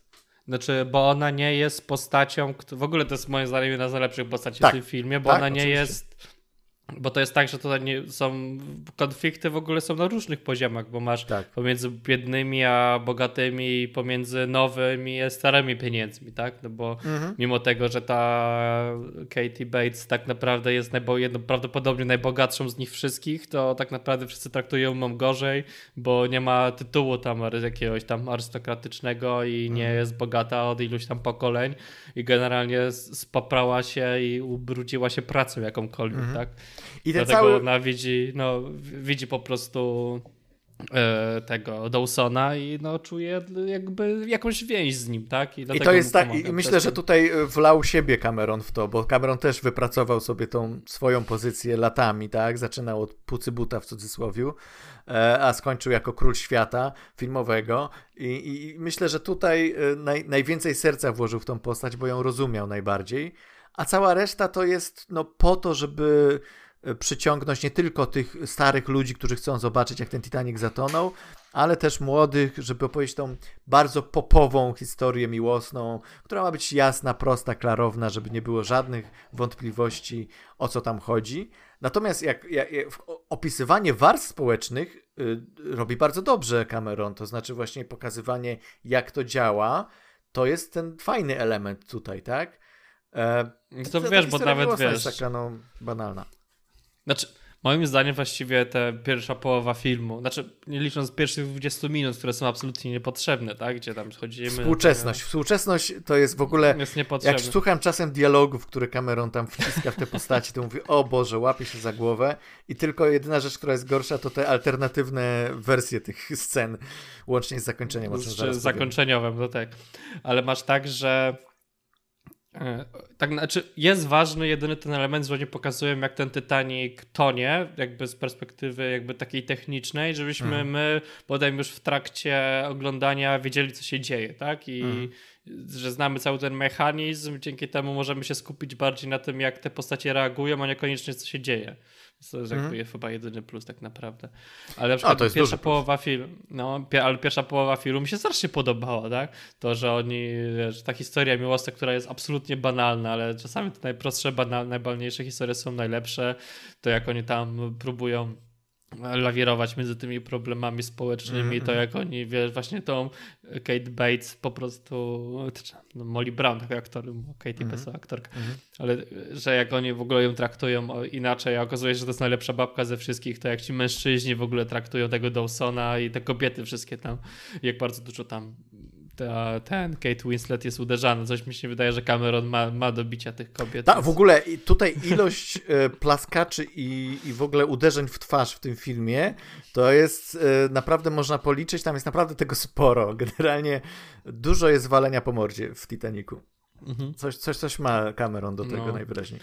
Znaczy, bo ona nie jest postacią. W ogóle to jest moim zdaniem jedna z najlepszych postaci Tak, w tym filmie, bo tak, ona nie oczywiście. jest. Bo to jest tak, że tutaj nie są. Konflikty w ogóle są na różnych poziomach, bo masz Tak. pomiędzy biednymi a bogatymi, i pomiędzy nowymi a starymi pieniędzmi, tak? No bo Mhm. mimo tego, że ta Katie Bates tak naprawdę jest najbo- jedną, prawdopodobnie najbogatszą z nich wszystkich, to tak naprawdę wszyscy traktują ją gorzej, bo nie ma tytułu tam jakiegoś tam arystokratycznego i nie Mhm. jest bogata od iluś tam pokoleń i generalnie s- spoprała się i ubrudziła się pracą jakąkolwiek, Mhm. tak? I ten Dlatego cały... ona widzi, no, widzi po prostu e, tego Dawsona i no czuje jakby jakąś więź z nim, tak? I dlatego to jest tak, i myślę, że tutaj y, wlał siebie Cameron w to, bo Cameron też wypracował sobie tą swoją pozycję latami, tak? Zaczynał od pucy buta w cudzysłowiu, e, a skończył jako król świata filmowego i, i myślę, że tutaj naj, najwięcej serca włożył w tą postać, bo ją rozumiał najbardziej, a cała reszta to jest no po to, żeby przyciągnąć nie tylko tych starych ludzi, którzy chcą zobaczyć, jak ten Titanic zatonął, ale też młodych, żeby opowiedzieć tą bardzo popową historię miłosną, która ma być jasna, prosta, klarowna, żeby nie było żadnych wątpliwości, o co tam chodzi. Natomiast jak, jak, jak opisywanie warstw społecznych y, robi bardzo dobrze Cameron, to znaczy właśnie pokazywanie, jak to działa, to jest ten fajny element tutaj, tak? E, to ta wiesz, bo nawet wiesz. jest taka no, banalna. Znaczy, moim zdaniem właściwie ta pierwsza połowa filmu, znaczy nie licząc pierwszych 20 minut, które są absolutnie niepotrzebne, tak? Gdzie tam schodzimy. Współczesność. Współczesność to jest w ogóle Jest Jak słucham czasem dialogów, które Cameron tam wciska w te postaci, to mówię, o Boże, łapie się za głowę i tylko jedyna rzecz, która jest gorsza, to te alternatywne wersje tych scen, łącznie z zakończeniem, o czym powiem. zakończeniowym, no tak. Ale masz tak, że tak, znaczy jest ważny jedyny ten element, że oni pokazują jak ten Titanic tonie, jakby z perspektywy jakby takiej technicznej, żebyśmy Mhm. my potem już w trakcie oglądania wiedzieli co się dzieje, tak? I Mhm. że znamy cały ten mechanizm, dzięki temu możemy się skupić bardziej na tym jak te postacie reagują, a niekoniecznie co się dzieje. To jest jakby Mhm. jest chyba jedyny plus tak naprawdę. Ale na przykład jest pierwsza połowa filmu, no, ale pierwsza połowa filmu mi się strasznie podobała, tak? To, że oni, wiesz, ta historia miłosna, która jest absolutnie banalna, ale czasami te najprostsze, banal, najbalniejsze historie są najlepsze, to jak oni tam próbują lawirować między tymi problemami społecznymi, Mhm, to jak oni, wiesz, właśnie tą Kate Bates po prostu, no, Molly Brown, tak aktor, Katie Mhm. Bates aktorka, Mhm. ale że jak oni w ogóle ją traktują inaczej, a okazuje się, że to jest najlepsza babka ze wszystkich, to jak ci mężczyźni w ogóle traktują tego Dawsona i te kobiety wszystkie tam, jak bardzo dużo tam ta, ten Kate Winslet jest uderzany. Coś mi się wydaje, że Cameron ma, ma do bicia tych kobiet. Tak, więc- w ogóle tutaj ilość e, plaskaczy i, i w ogóle uderzeń w twarz w tym filmie, to jest e, naprawdę można policzyć, tam jest naprawdę tego sporo. Generalnie dużo jest walenia po mordzie w Titanicu. Mhm. Coś, coś, coś ma Cameron do tego No. najwyraźniej.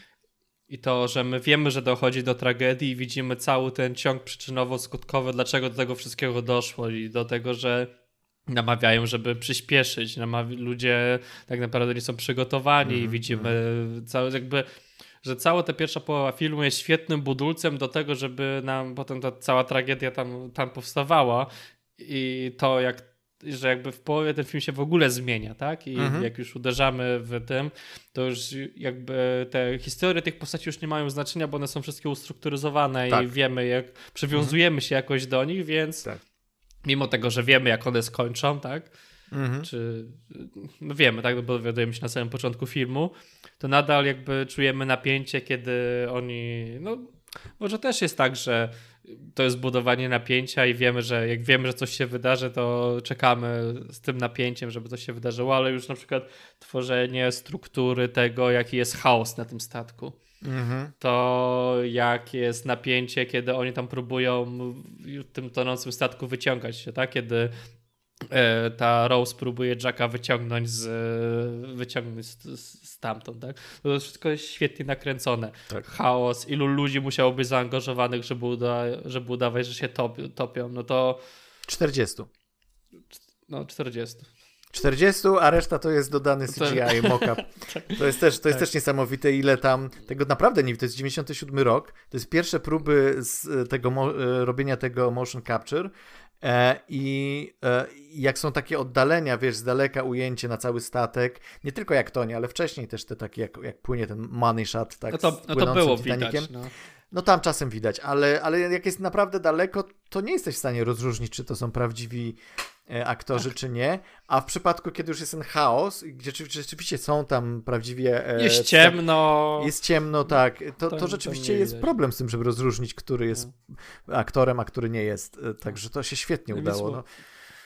I to, że my wiemy, że dochodzi do tragedii i widzimy cały ten ciąg przyczynowo-skutkowy, dlaczego do tego wszystkiego doszło i do tego, że namawiają, żeby przyspieszyć. Namawi- ludzie tak naprawdę nie są przygotowani i Mhm, widzimy cały jakby że cała ta pierwsza połowa filmu jest świetnym budulcem do tego, żeby nam potem ta cała tragedia tam, tam powstawała i to jak że jakby w połowie ten film się w ogóle zmienia, tak? I Mhm. jak już uderzamy w tym, to już jakby te historie tych postaci już nie mają znaczenia, bo one są wszystkie ustrukturyzowane Tak. i wiemy jak, przywiązujemy się jakoś do nich, więc Tak. Mimo tego, że wiemy jak one skończą, tak? Mhm. czy no wiemy, tak, bo dowiadujemy się na samym początku filmu, to nadal jakby czujemy napięcie, kiedy oni, no może też jest tak, że to jest budowanie napięcia i wiemy, że jak wiemy, że coś się wydarzy, to czekamy z tym napięciem, żeby coś się wydarzyło, ale już na przykład tworzenie struktury tego, jaki jest chaos na tym statku Mhm. to jak jest napięcie, kiedy oni tam próbują w tym tonącym statku wyciągać się, tak? Kiedy e, ta Rose próbuje Jacka wyciągnąć z wyciągnąć z, stamtąd, tak? To wszystko jest świetnie nakręcone. Tak. Chaos, ilu ludzi musiało być zaangażowanych, żeby, uda, żeby udawać, że się topią, topią. No to 40. no 40. 40, a reszta to jest dodany To- CGI mock-up. To jest też, to jest Tak. też niesamowite, ile tam tego naprawdę nie to jest 97 rok. To jest pierwsze próby z e, tego e, robienia tego motion capture E, I jak są takie oddalenia, wiesz, z daleka ujęcie na cały statek, nie tylko jak tonie, ale wcześniej też te takie, jak, jak płynie ten money shot, tak, No to, z no to było Titaniciem. widać. No. No tam czasem widać, ale, ale jak jest naprawdę daleko, to nie jesteś w stanie rozróżnić, czy to są prawdziwi aktorzy, Tak. czy nie. A w przypadku, kiedy już jest ten chaos, gdzie rzeczy- rzeczywiście są tam prawdziwie... e, Jest ciemno. Jest ciemno, tak. To, To- to to rzeczywiście nie jest widać. problem z tym, żeby rozróżnić, który jest aktorem, a który nie jest. E, Także to się świetnie No, udało. No.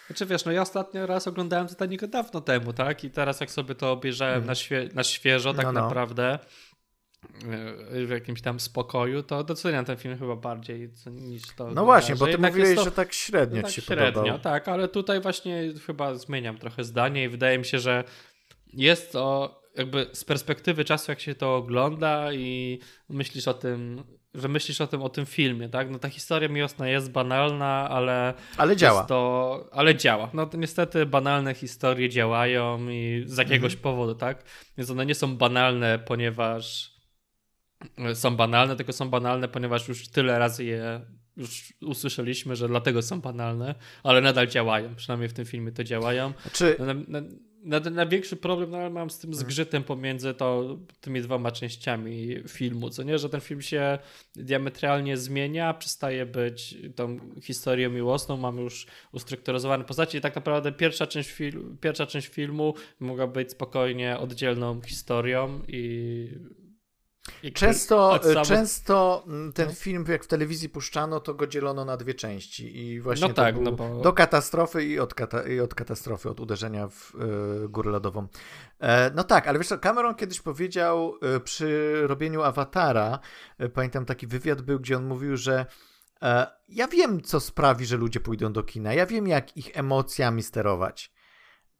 Znaczy wiesz, no ja ostatnio raz oglądałem Titanica dawno temu, tak? I teraz jak sobie to obejrzałem na, świe na świeżo, tak Mhm. No, no. naprawdę, e, w jakimś tam spokoju, to doceniam ten film chyba bardziej niż to. no właśnie, bo ty mówiłeś, to- że tak średnio no ci tak się średnio, podobał. tak, ale tutaj właśnie chyba zmieniam trochę zdanie i wydaje mi się, że jest to jakby z perspektywy czasu, jak się to ogląda i myślisz o tym, że myślisz o tym, o tym filmie, tak? No ta historia miłosna jest banalna, ale Ale działa. to, ale działa. No to niestety banalne historie działają i z jakiegoś Mhm. powodu, tak? Więc one nie są banalne, ponieważ e, są banalne, tylko są banalne, ponieważ już tyle razy je już usłyszeliśmy, że dlatego są banalne, ale nadal działają. Przynajmniej w tym filmie to działają. Czy, Na, na, na, największy problem nadal mam z tym zgrzytem pomiędzy to, tymi dwoma częściami filmu, co nie, że ten film się diametralnie zmienia, przestaje być tą historią miłosną, mamy już ustrukturyzowane postaci i tak naprawdę pierwsza część, fil- pierwsza część filmu mogła być spokojnie oddzielną historią i... Często, samo- często mm, ten No. film, jak w telewizji puszczano, to go dzielono na dwie części. I właśnie No tak, no bo- do katastrofy i od, kata i od katastrofy, od uderzenia w e, górę lodową. E, no tak, ale wiesz co, Cameron kiedyś powiedział e, przy robieniu Awatara, e, pamiętam taki wywiad był, gdzie on mówił, że e, ja wiem, co sprawi, że ludzie pójdą do kina. Ja wiem, jak ich emocjami sterować.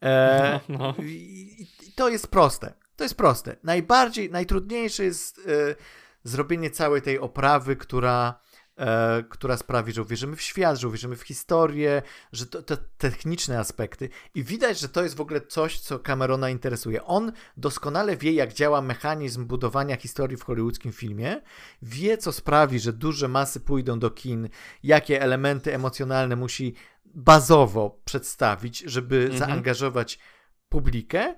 E, No, no. i, I to jest proste. To jest proste. Najbardziej, najtrudniejsze jest e, zrobienie całej tej oprawy, która, e, która sprawi, że uwierzymy w świat, że uwierzymy w historię, że to, te techniczne aspekty. I widać, że to jest w ogóle coś, co Camerona interesuje. On doskonale wie, jak działa mechanizm budowania historii w hollywoodzkim filmie, wie, co sprawi, że duże masy pójdą do kin, jakie elementy emocjonalne musi bazowo przedstawić, żeby Mhm. zaangażować publikę,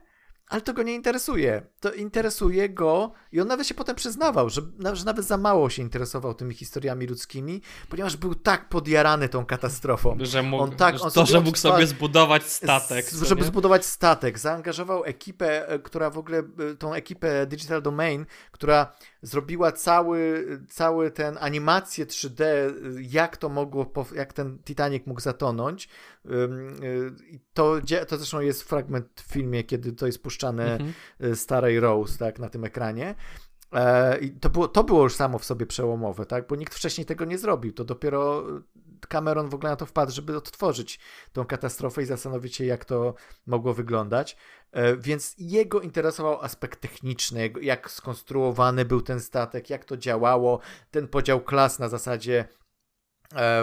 ale to go nie interesuje. To interesuje go i on nawet się potem przyznawał, że, że nawet za mało się interesował tymi historiami ludzkimi, ponieważ był tak podjarany tą katastrofą. Że mógł, On tak, on to, że mógł sobie zbudować statek. Z, żeby zbudować statek. Zaangażował ekipę, e, która w ogóle, e, tą ekipę Digital Domain, która zrobiła cały, cały ten animację 3D, e, jak to mogło, jak ten Titanic mógł zatonąć. I to, to zresztą jest fragment w filmie, kiedy to jest puszczane Mhm. e, starej Rose, tak, na tym ekranie. E, I to było, to było już samo w sobie przełomowe, tak, bo nikt wcześniej tego nie zrobił. To dopiero Cameron w ogóle na to wpadł, żeby odtworzyć tą katastrofę i zastanowić się, jak to mogło wyglądać. E, Więc jego interesował aspekt techniczny, jak skonstruowany był ten statek, jak to działało, ten podział klas na zasadzie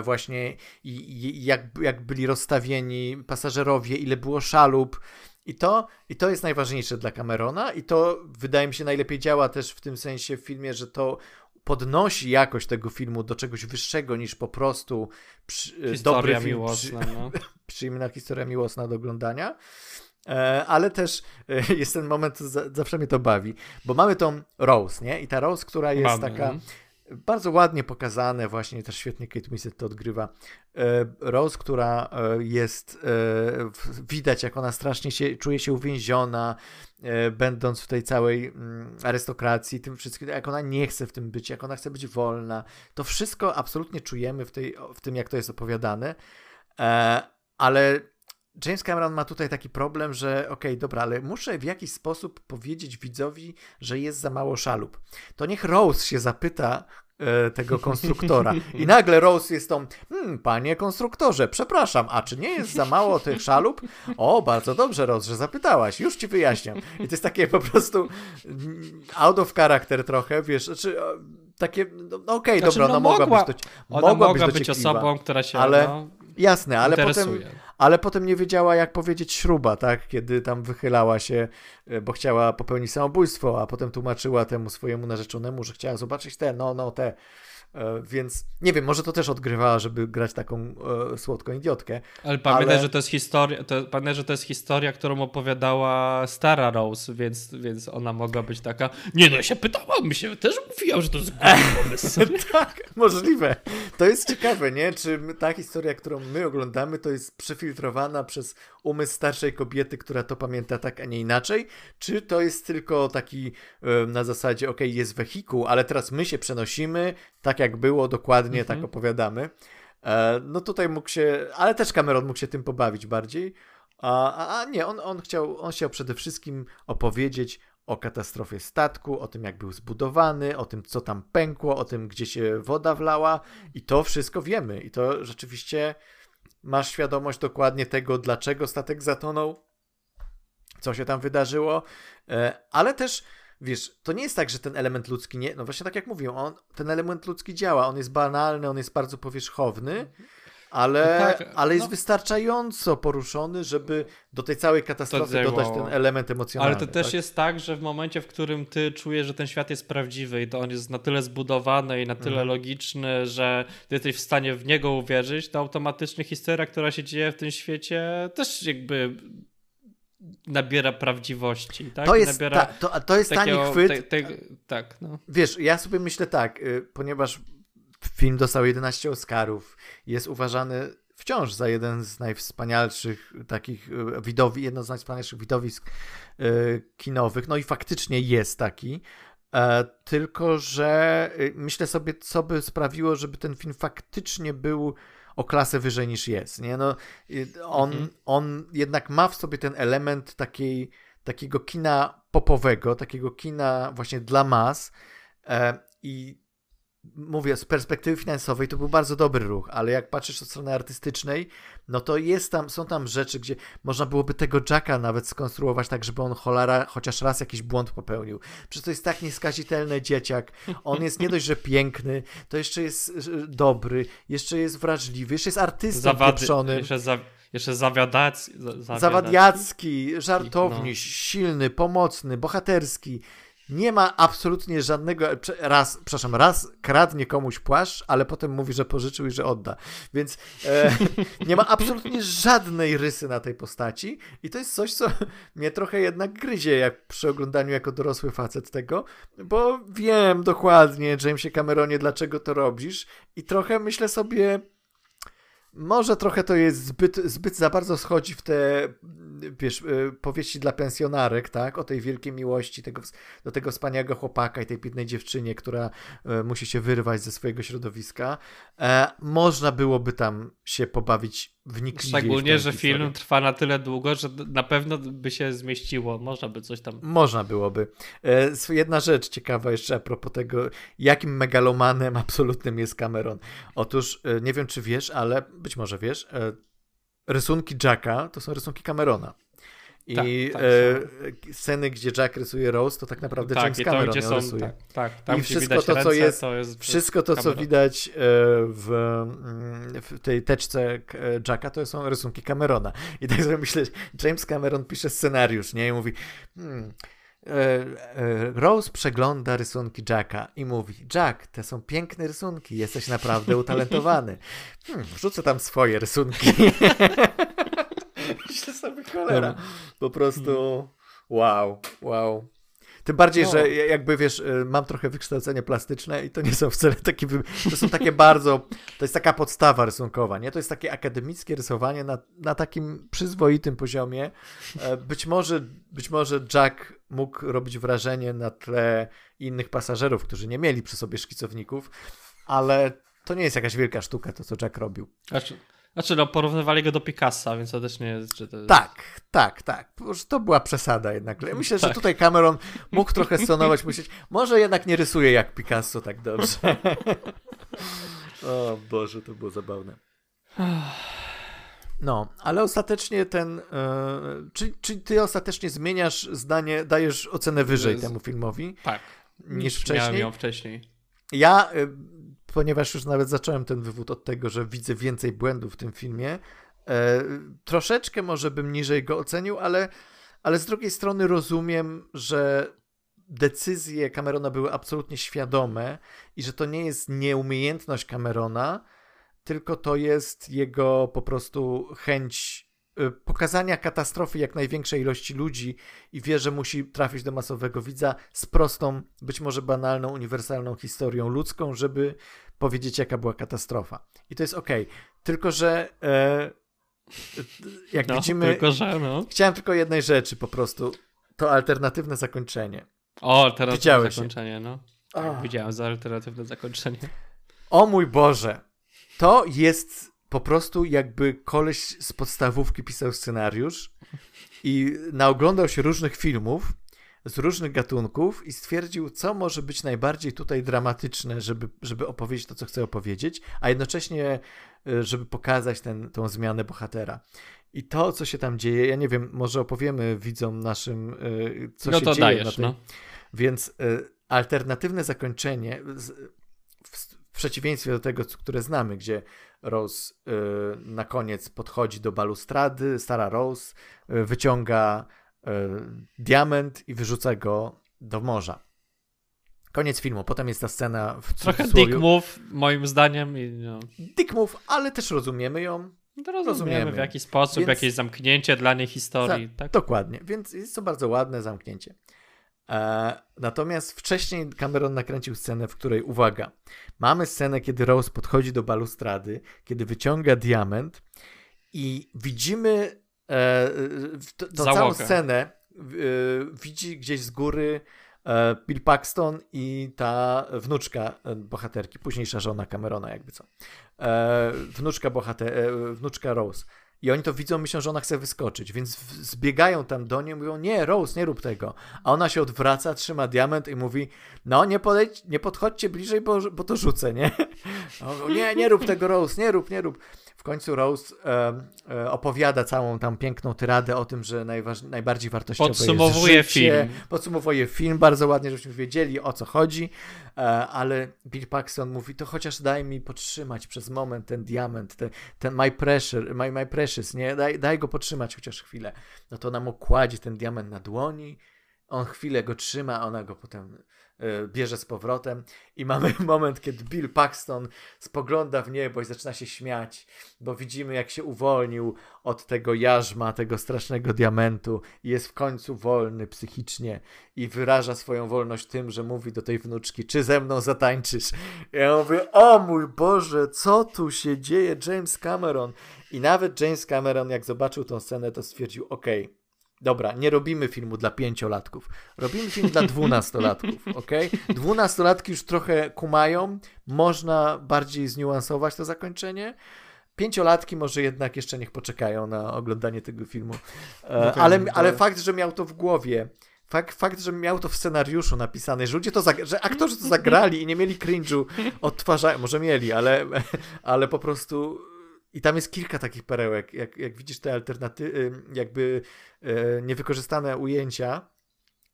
właśnie i, i jak, jak byli rozstawieni pasażerowie, ile było szalup. I to, I to jest najważniejsze dla Camerona i to wydaje mi się najlepiej działa też w tym sensie w filmie, że to podnosi jakość tego filmu do czegoś wyższego niż po prostu przy, dobry Historia film, miłosna, no. przyjemna historia miłosna do oglądania. E, Ale też e, jest ten moment, za- zawsze mnie to bawi, bo mamy tą Rose, nie? I ta Rose, która jest Mamy, taka. Bardzo ładnie pokazane, właśnie też świetnie Kate Winslet to odgrywa. E, Rose, która e, jest, e, widać jak ona strasznie się, czuje się uwięziona, będąc w tej całej mm, arystokracji, tym wszystkim, jak ona nie chce w tym być, jak ona chce być wolna. To wszystko absolutnie czujemy w, tej, w tym, jak to jest opowiadane, ale James Cameron ma tutaj taki problem, że okej, dobra, ale muszę w jakiś sposób powiedzieć widzowi, że jest za mało szalup. To niech Rose się zapyta e, tego konstruktora. I nagle Rose jest tą, hmm, panie konstruktorze, przepraszam, a czy nie jest za mało tych szalup? O, bardzo dobrze, Rose, że zapytałaś, już ci wyjaśniam. I to jest takie po prostu mm, out of character trochę, wiesz, znaczy, o, takie, no no okej, Znaczy, dobra, no no, mogła, mogła- być, mogła być, być osobą, która się ale no, Jasne, ale potem, interesuje. Ale potem nie wiedziała, jak powiedzieć śruba, tak? Kiedy tam wychylała się, e, bo chciała popełnić samobójstwo, a potem tłumaczyła temu swojemu narzeczonemu, że chciała zobaczyć te, no, no, te więc nie wiem, może to też odgrywała, żeby grać taką e, słodką idiotkę. Ale pamiętaj, ale... że to jest historia, to, pamiętaj, że to jest historia, którą opowiadała stara Rose, więc, więc ona mogła być taka. Nie no, ja się pytałam, się też mówiłam, że to jest głupi pomysł. tak, możliwe. To jest ciekawe, nie? Czy ta historia, którą my oglądamy, to jest przefiltrowana przez umysł starszej kobiety, która to pamięta tak, a nie inaczej? Czy to jest tylko taki e, na zasadzie, ok, jest wehikuł, ale teraz my się przenosimy, tak jak było, dokładnie tak mhm. tak opowiadamy. E, no tutaj mógł się, ale też Cameron mógł się tym pobawić bardziej. A, a, a nie, on, on, chciał, on chciał przede wszystkim opowiedzieć o katastrofie statku, o tym jak był zbudowany, o tym co tam pękło, o tym gdzie się woda wlała i to wszystko wiemy i to rzeczywiście masz świadomość dokładnie tego, dlaczego statek zatonął, co się tam wydarzyło, e, ale też wiesz, to nie jest tak, że ten element ludzki nie, no właśnie tak jak mówię, on, ten element ludzki działa, on jest banalny, on jest bardzo powierzchowny, ale, no tak, ale jest no. wystarczająco poruszony, żeby do tej całej katastrofy dodać ten element emocjonalny. Ale to też tak? jest tak, że w momencie, w którym ty czujesz, że ten świat jest prawdziwy i to on jest na tyle zbudowany i na tyle mhm. logiczny, że ty jesteś w stanie w niego uwierzyć, to automatycznie historia, która się dzieje w tym świecie też jakby nabiera prawdziwości, tak? To jest, nabiera ta, to, to jest takiego, tani chwyt. Te, te, tak, no. Wiesz, ja sobie myślę tak, y, ponieważ film dostał 11 Oscarów, jest uważany wciąż za jeden z najwspanialszych takich y, widowi, jedno z najwspanialszych widowisk y, kinowych, no i faktycznie jest taki, e, tylko że myślę sobie, co by sprawiło, żeby ten film faktycznie był o klasę wyżej niż jest. Nie? No, on, mhm. on jednak ma w sobie ten element takiej, takiego kina popowego, takiego kina właśnie dla mas e, i mówię, z perspektywy finansowej to był bardzo dobry ruch, ale jak patrzysz od strony artystycznej, no to jest tam, są tam rzeczy, gdzie można byłoby tego Jacka nawet skonstruować tak, żeby on cholera chociaż raz jakiś błąd popełnił. Przecież to jest tak nieskazitelny dzieciak. On jest nie dość, że piękny, to jeszcze jest e, dobry, jeszcze jest wrażliwy, jeszcze jest artystą Zawady, Jeszcze, za, jeszcze zawiadacki. Zawadiacki, żartowni, no. silny, pomocny, bohaterski nie ma absolutnie żadnego, raz, przepraszam, raz kradnie komuś płaszcz, ale potem mówi, że pożyczył i że odda. Więc e, nie ma absolutnie żadnej rysy na tej postaci i to jest coś, co mnie trochę jednak gryzie jak przy oglądaniu jako dorosły facet tego, bo wiem dokładnie, Jamesie Cameronie, dlaczego to robisz i trochę myślę sobie może trochę to jest zbyt, zbyt za bardzo schodzi w te wiesz, e, powieści dla pensjonarek, tak? O tej wielkiej miłości tego, do tego wspaniałego chłopaka i tej biednej dziewczynie, która e, musi się wyrwać ze swojego środowiska. E, można byłoby tam się pobawić wnikliwie. Szczególnie, że film trwa na tyle długo, że na pewno by się zmieściło. Można by coś tam. Można byłoby. E, jedna rzecz ciekawa jeszcze a propos tego, jakim megalomanem absolutnym jest Cameron. Otóż, e, nie wiem czy wiesz, ale być może wiesz, e, rysunki Jacka to są rysunki Camerona. I tak, tak, e, sceny, gdzie Jack rysuje Rose, to tak naprawdę tak, James Cameron to, są, rysuje. Tak, tak, I wszystko to, co jest, to jest wszystko to, co widać e, w, mm, w, tej teczce e, Jacka, to są rysunki Camerona. I tak sobie myślę, James Cameron pisze scenariusz, nie? I mówi, hmm, e, Rose przegląda rysunki Jacka i mówi: Jack, te są piękne rysunki, jesteś naprawdę utalentowany. Hmm, wrzucę tam swoje rysunki. Myślę sobie, cholera. Po prostu wow, wow. Tym bardziej, no. że jakby wiesz, y, mam trochę wykształcenie plastyczne i to nie są wcale takie, to są takie bardzo, to jest taka podstawa rysunkowa, nie? To jest takie akademickie rysowanie na, na takim przyzwoitym poziomie. E, być może, być może Jack mógł robić wrażenie na tle innych pasażerów, którzy nie mieli przy sobie szkicowników, ale to nie jest jakaś wielka sztuka, to co Jack robił. Znaczy, znaczy, no, porównywali go do Picassa, więc to też nie jest, że to jest... Tak, tak, tak. To była przesada jednak. Myślę, tak. że tutaj Cameron mógł trochę stonować, myśleć, może jednak nie rysuje jak Picasso tak dobrze. o Boże, to było zabawne. No, ale ostatecznie ten. Yy, czy, czy ty ostatecznie zmieniasz zdanie, dajesz ocenę wyżej temu filmowi? Tak. Niż wcześniej? Miałem ją wcześniej. Ja. Yy, ponieważ już nawet zacząłem ten wywód od tego, że widzę więcej błędów w tym filmie. E, troszeczkę może bym niżej go ocenił, ale, ale z drugiej strony rozumiem, że decyzje Camerona były absolutnie świadome i że to nie jest nieumiejętność Camerona, tylko to jest jego po prostu chęć pokazania katastrofy jak największej ilości ludzi i wie, że musi trafić do masowego widza z prostą, być może banalną, uniwersalną historią ludzką, żeby powiedzieć, jaka była katastrofa. I to jest ok. Tylko, że e, jak no, widzimy. Tylko, że no. Chciałem tylko jednej rzeczy po prostu. To alternatywne zakończenie. O, alternatywne Widziałeś zakończenie, je. no. Tak, widziałem za alternatywne zakończenie. O mój Boże! To jest po prostu jakby koleś z podstawówki pisał scenariusz i naoglądał się różnych filmów z różnych gatunków i stwierdził, co może być najbardziej tutaj dramatyczne, żeby, żeby opowiedzieć to, co chce opowiedzieć, a jednocześnie, e, żeby pokazać ten, tą zmianę bohatera. I to, co się tam dzieje, ja nie wiem, może opowiemy widzom naszym, e, co no się to dzieje. Dajesz, na tej... no. Więc y, alternatywne zakończenie, w, przeciwieństwie do tego, które znamy, gdzie Rose y, na koniec podchodzi do balustrady, stara Rose y, wyciąga diament i wyrzuca go do morza. Koniec filmu. Potem jest ta scena w Trochę dick move, moim zdaniem. I, no. Dick move, ale też rozumiemy ją. No rozumiemy, rozumiemy. w jaki sposób, Więc... jakieś zamknięcie dla niej historii. tak? Dokładnie. Więc jest to bardzo ładne zamknięcie. E, natomiast wcześniej Cameron nakręcił scenę, w której, uwaga, mamy scenę, kiedy Rose podchodzi do balustrady, kiedy wyciąga diament i widzimy e, to, całą scenę, e, widzi gdzieś z góry e, Bill Paxton i ta wnuczka e, bohaterki, późniejsza żona Camerona, jakby co. E, wnuczka, bohater, wnuczka Rose. I oni to widzą, myślą, że ona chce wyskoczyć, więc zbiegają tam do niej, mówią, nie, Rose, nie rób tego. A ona się odwraca, trzyma diament i mówi, no nie, podejdź, nie podchodźcie bliżej, bo, bo to rzucę, nie? nie, nie rób tego, Rose, nie rób, nie rób. W końcu Rose e, e, opowiada całą tam piękną tyradę o tym, że najważ, najbardziej wartościowe Podsumowuje jest życie. film. Podsumowuje film bardzo ładnie, żebyśmy wiedzieli o co chodzi, e, ale Bill Paxton mówi, to chociaż daj mi podtrzymać przez moment ten diament, ten, ten my pressure, my, my precious, nie? Daj, daj go podtrzymać chociaż chwilę. No to ona mu kładzie ten diament na dłoni, on chwilę go trzyma, ona go potem bierze z powrotem i mamy moment, kiedy Bill Paxton spogląda w niebo i zaczyna się śmiać, bo widzimy jak się uwolnił od tego jarzma, tego strasznego diamentu i jest w końcu wolny psychicznie i wyraża swoją wolność tym, że mówi do tej wnuczki, czy ze mną zatańczysz? Ja mówię, o mój Boże, co tu się dzieje? James Cameron. I nawet James Cameron, jak zobaczył tą scenę, to stwierdził, okej, okay, Dobra, nie robimy filmu dla pięciolatków. Robimy film dla dwunastolatków, ok? Dwunastolatki już trochę kumają, można bardziej zniuansować to zakończenie. Pięciolatki może jednak jeszcze niech poczekają na oglądanie tego filmu. E, ale, ale fakt, że miał to w głowie, fakt, fakt, że miał to w scenariuszu napisane, że ludzie to, że aktorzy to zagrali i nie mieli cringe'u odtwarzają, może mieli, ale, ale po prostu i tam jest kilka takich perełek, jak, jak widzisz te alternatywy, jakby e, niewykorzystane ujęcia,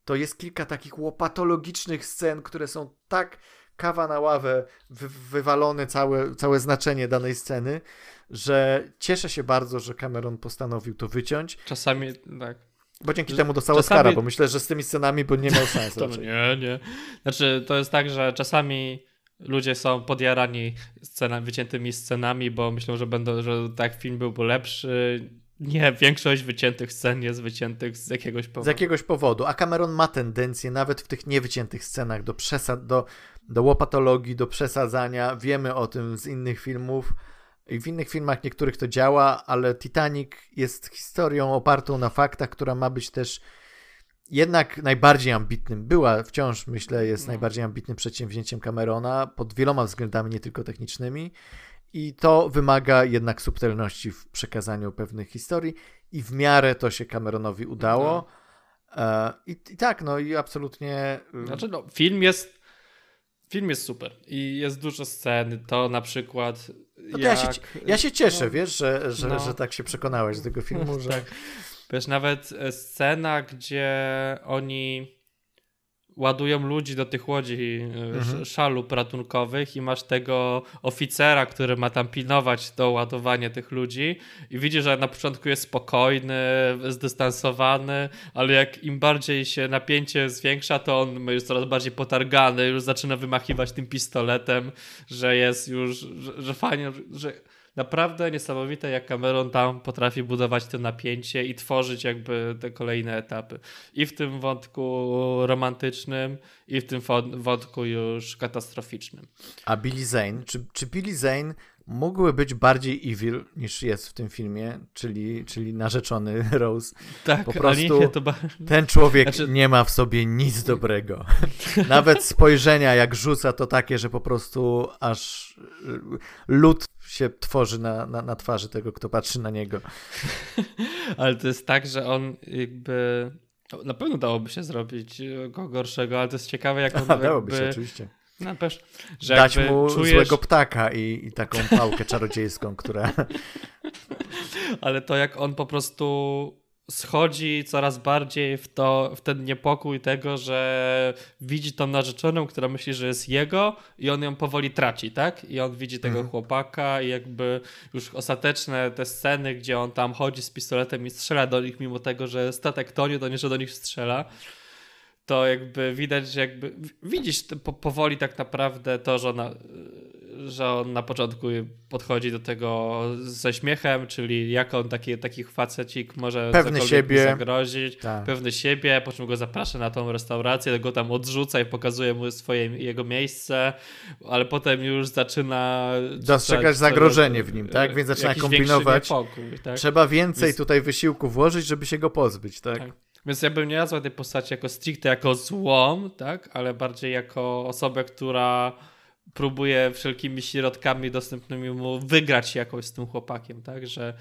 to jest kilka takich łopatologicznych scen, które są tak kawa na ławę, wy, wywalone całe, całe znaczenie danej sceny, że cieszę się bardzo, że Cameron postanowił to wyciąć. Czasami tak. Bo dzięki że temu dostał czasami... Oscara, bo myślę, że z tymi scenami by nie miał sensu. to nie, nie. Znaczy, to jest tak, że czasami ludzie są podjarani scenami, wyciętymi scenami, bo myślą, że będą, że tak film byłby lepszy. Nie, większość wyciętych scen jest wyciętych z jakiegoś powodu. Z jakiegoś powodu. A Cameron ma tendencję nawet w tych niewyciętych scenach do przesad, do, do łopatologii, do przesadzania. Wiemy o tym z innych filmów. I w innych filmach niektórych to działa, ale Titanic jest historią opartą na faktach, która ma być też jednak najbardziej ambitnym, była wciąż, myślę, jest no. najbardziej ambitnym przedsięwzięciem Camerona pod wieloma względami, nie tylko technicznymi. I to wymaga jednak subtelności w przekazaniu pewnych historii, i w miarę to się Cameronowi udało. No. E, I, I, tak, no i absolutnie. Y, znaczy, no, film jest. Film jest super i jest dużo scen. To na przykład. No jak... ja, się, ja się cieszę, no, wiesz, że, że, no. że tak się przekonałeś z tego filmu, że. Wiesz, nawet e, scena, gdzie oni ładują ludzi do tych łodzi mhm. szalup ratunkowych i masz tego oficera, który ma tam pilnować to ładowanie tych ludzi i widzisz, że na początku jest spokojny, zdystansowany, ale jak im bardziej się napięcie zwiększa, to on jest coraz bardziej potargany, już zaczyna wymachiwać tym pistoletem, że jest już, że, że fajnie, że naprawdę niesamowite, jak Cameron tam potrafi budować to napięcie i tworzyć jakby te kolejne etapy. I w tym wątku romantycznym, i w tym wątku już katastroficznym. A Billy Zane, czy, czy Billy Zane mógłby być bardziej evil niż jest w tym filmie, czyli, czyli narzeczony Rose. Tak, po prostu nie, ba... ten człowiek znaczy... nie ma w sobie nic dobrego. Nawet spojrzenia jak rzuca to takie, że po prostu aż lód się tworzy na, na, na twarzy tego, kto patrzy na niego. ale to jest tak, że on jakby na pewno dałoby się zrobić go gorszego, ale to jest ciekawe, jak on A, dałoby się, oczywiście. No, też, że Dać mu czujesz... złego ptaka i, i taką pałkę czarodziejską, która... Ale to jak on po prostu schodzi coraz bardziej w, to, w ten niepokój tego, że widzi tą narzeczoną, która myśli, że jest jego i on ją powoli traci, tak? I on widzi tego mhm. chłopaka i jakby już ostateczne te sceny, gdzie on tam chodzi z pistoletem i strzela do nich, mimo tego, że statek tonie, to nie, że do nich strzela to jakby widać, że jakby widzisz po, powoli tak naprawdę to, że ona że on na początku podchodzi do tego ze śmiechem, czyli jak on taki, taki facecik może pewny siebie zagrozić, tak. pewny siebie, po czym go zaprasza na tą restaurację, go tam odrzuca i pokazuje mu swoje, jego miejsce, ale potem już zaczyna dostrzegać zagrożenie w nim, tak? Więc zaczyna kombinować. Niepokój, tak? Trzeba więcej Więc... tutaj wysiłku włożyć, żeby się go pozbyć, tak? tak. Więc ja bym nie nazwał tej postaci jako stricte jako złom, tak? Ale bardziej jako osobę, która próbuje wszelkimi środkami dostępnymi mu wygrać jakoś z tym chłopakiem, tak? Że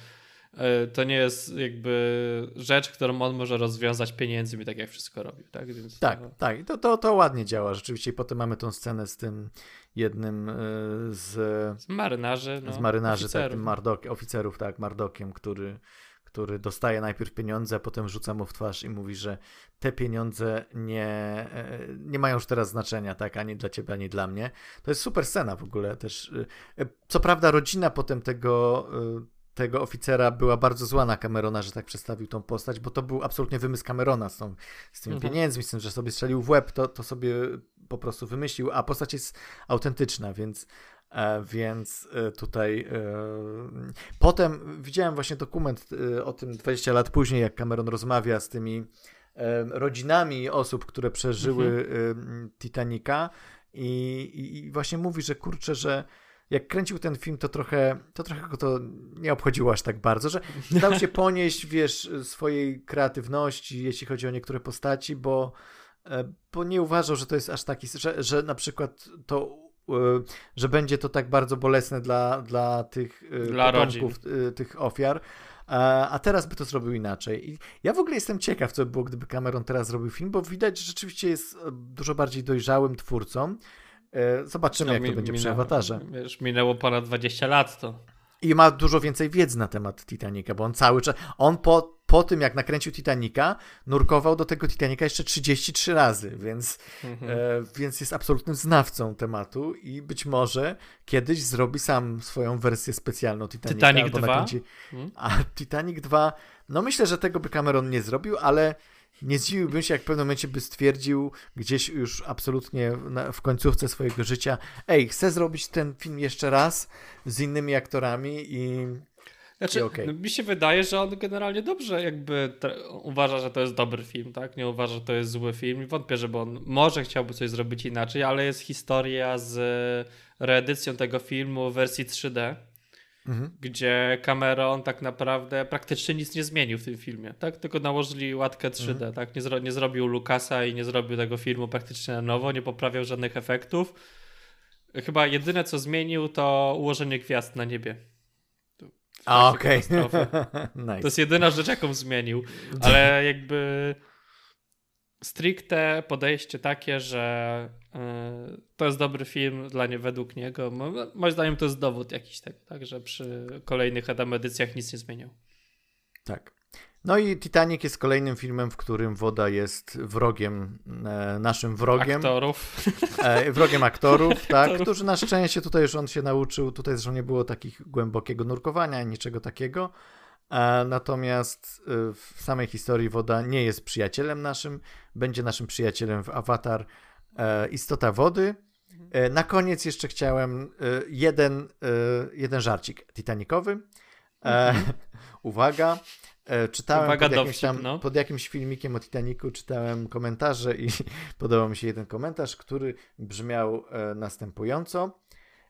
e, to nie jest jakby rzecz, którą on może rozwiązać pieniędzmi, tak jak wszystko robił, tak? Więc tak, to... tak. I to, to, to ładnie działa rzeczywiście. I potem mamy tą scenę z tym jednym e, z... Z marynarzy, no, Z marynarzy, tak, tym Mardok, oficerów, tak, Mardokiem, który który dostaje najpierw pieniądze, a potem rzuca mu w twarz i mówi, że te pieniądze nie, e, nie mają już teraz znaczenia, tak, ani dla ciebie, ani dla mnie. To jest super scena w ogóle też. E, co prawda rodzina potem tego e, tego oficera była bardzo zła na Camerona, że tak przedstawił tą postać, bo to był absolutnie wymysł Camerona z, tą, z tymi mhm. pieniędzmi, z tym, że sobie strzelił w łeb, to, to sobie po prostu wymyślił, a postać jest autentyczna, więc więc e, tutaj e, potem widziałem właśnie dokument o tym 20 lat później, jak Cameron rozmawia z tymi rodzinami osób, które przeżyły mhm. Titanica i, i, właśnie mówi, że kurczę, że jak kręcił ten film, to trochę, to trochę go to nie obchodziło aż tak bardzo, że dał się ponieść, wiesz, swojej kreatywności, jeśli chodzi o niektóre postaci, bo, bo nie uważał, że to jest aż taki, że, że na przykład to E, że będzie to tak bardzo bolesne dla, dla tych e, dla potomków. E, tych ofiar. A teraz by to zrobił inaczej. I ja w ogóle jestem ciekaw, co by było, gdyby Cameron teraz zrobił film, bo widać, że rzeczywiście jest dużo bardziej dojrzałym twórcą. Zobaczymy, no, jak mi, to będzie minęło, przy awatarze. Wiesz, minęło ponad 20 lat to. I ma dużo więcej wiedzy na temat Titanica, bo on cały czas. On po po tym, jak nakręcił Titanica, nurkował do tego Titanica jeszcze 33 razy, więc, mhm. e, więc jest absolutnym znawcą tematu i być może kiedyś zrobi sam swoją wersję specjalną Titanica. Titanic 2? Nakręci... Hmm? A Titanic 2, no myślę, że tego by Cameron nie zrobił, ale nie zdziwiłbym się, jak w pewnym momencie by stwierdził gdzieś już absolutnie w końcówce swojego życia, ej, chcę zrobić ten film jeszcze raz z innymi aktorami i znaczy, okay. no, mi się wydaje, że on generalnie dobrze jakby uważa, że to jest dobry film, tak? Nie uważa, że to jest zły film i wątpię, żeby on może chciałby coś zrobić inaczej, ale jest historia z reedycją tego filmu w wersji 3D, mhm. gdzie Cameron tak naprawdę praktycznie nic nie zmienił w tym filmie, tak? Tylko nałożyli łatkę 3D, mhm. tak? Nie, zro nie zrobił Lucasa i nie zrobił tego filmu praktycznie na nowo, nie poprawiał żadnych efektów. Chyba jedyne co zmienił to ułożenie gwiazd na niebie. A, okej. Okay. nice. To jest jedyna rzecz, jaką zmienił. Ale jakby stricte podejście takie, że yy, to jest dobry film dla nie według niego. Moim zdaniem to jest dowód jakiś tak, tak że przy kolejnych Adam edycjach nic nie zmieniał. Tak. No i Titanic jest kolejnym filmem, w którym woda jest wrogiem, e, naszym wrogiem. Aktorów. E, wrogiem aktorów, tak, Aktorów. którzy na szczęście tutaj już on się nauczył, tutaj zresztą nie było takich głębokiego nurkowania, ani niczego takiego. E, natomiast e, w samej historii woda nie jest przyjacielem naszym, będzie naszym przyjacielem w Avatar e, Istota Wody. E, na koniec jeszcze chciałem e, jeden, e, jeden żarcik Titanicowy. E, uwaga. E, czytałem Uwaga, pod, jakimś tam, no. pod jakimś filmikiem o Titanicu, czytałem komentarze i podobał mi się jeden komentarz, który brzmiał następująco.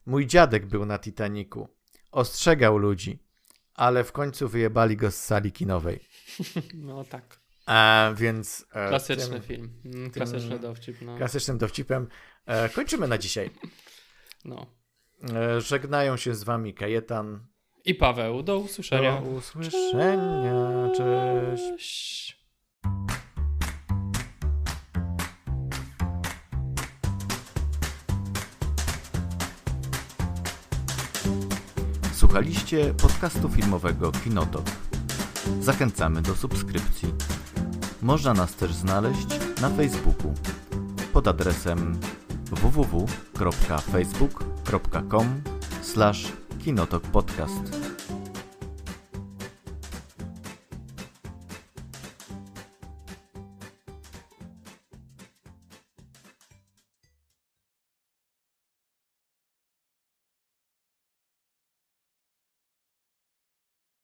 Mój dziadek był na Titanicu. Ostrzegał ludzi, ale w końcu wyjebali go z sali kinowej. No tak. A więc. e, Klasyczny tym film. Mm, Klasyczny dowcip, no. Klasycznym dowcipem e, kończymy na dzisiaj. no. E, żegnają się z wami Kajetan. I Paweł, do usłyszenia. Do usłyszenia. Cześć. Cześć. Słuchaliście podcastu filmowego Kinotok. Zachęcamy do subskrypcji. Można nas też znaleźć na Facebooku pod adresem www.facebook.com/kinotokpodcast.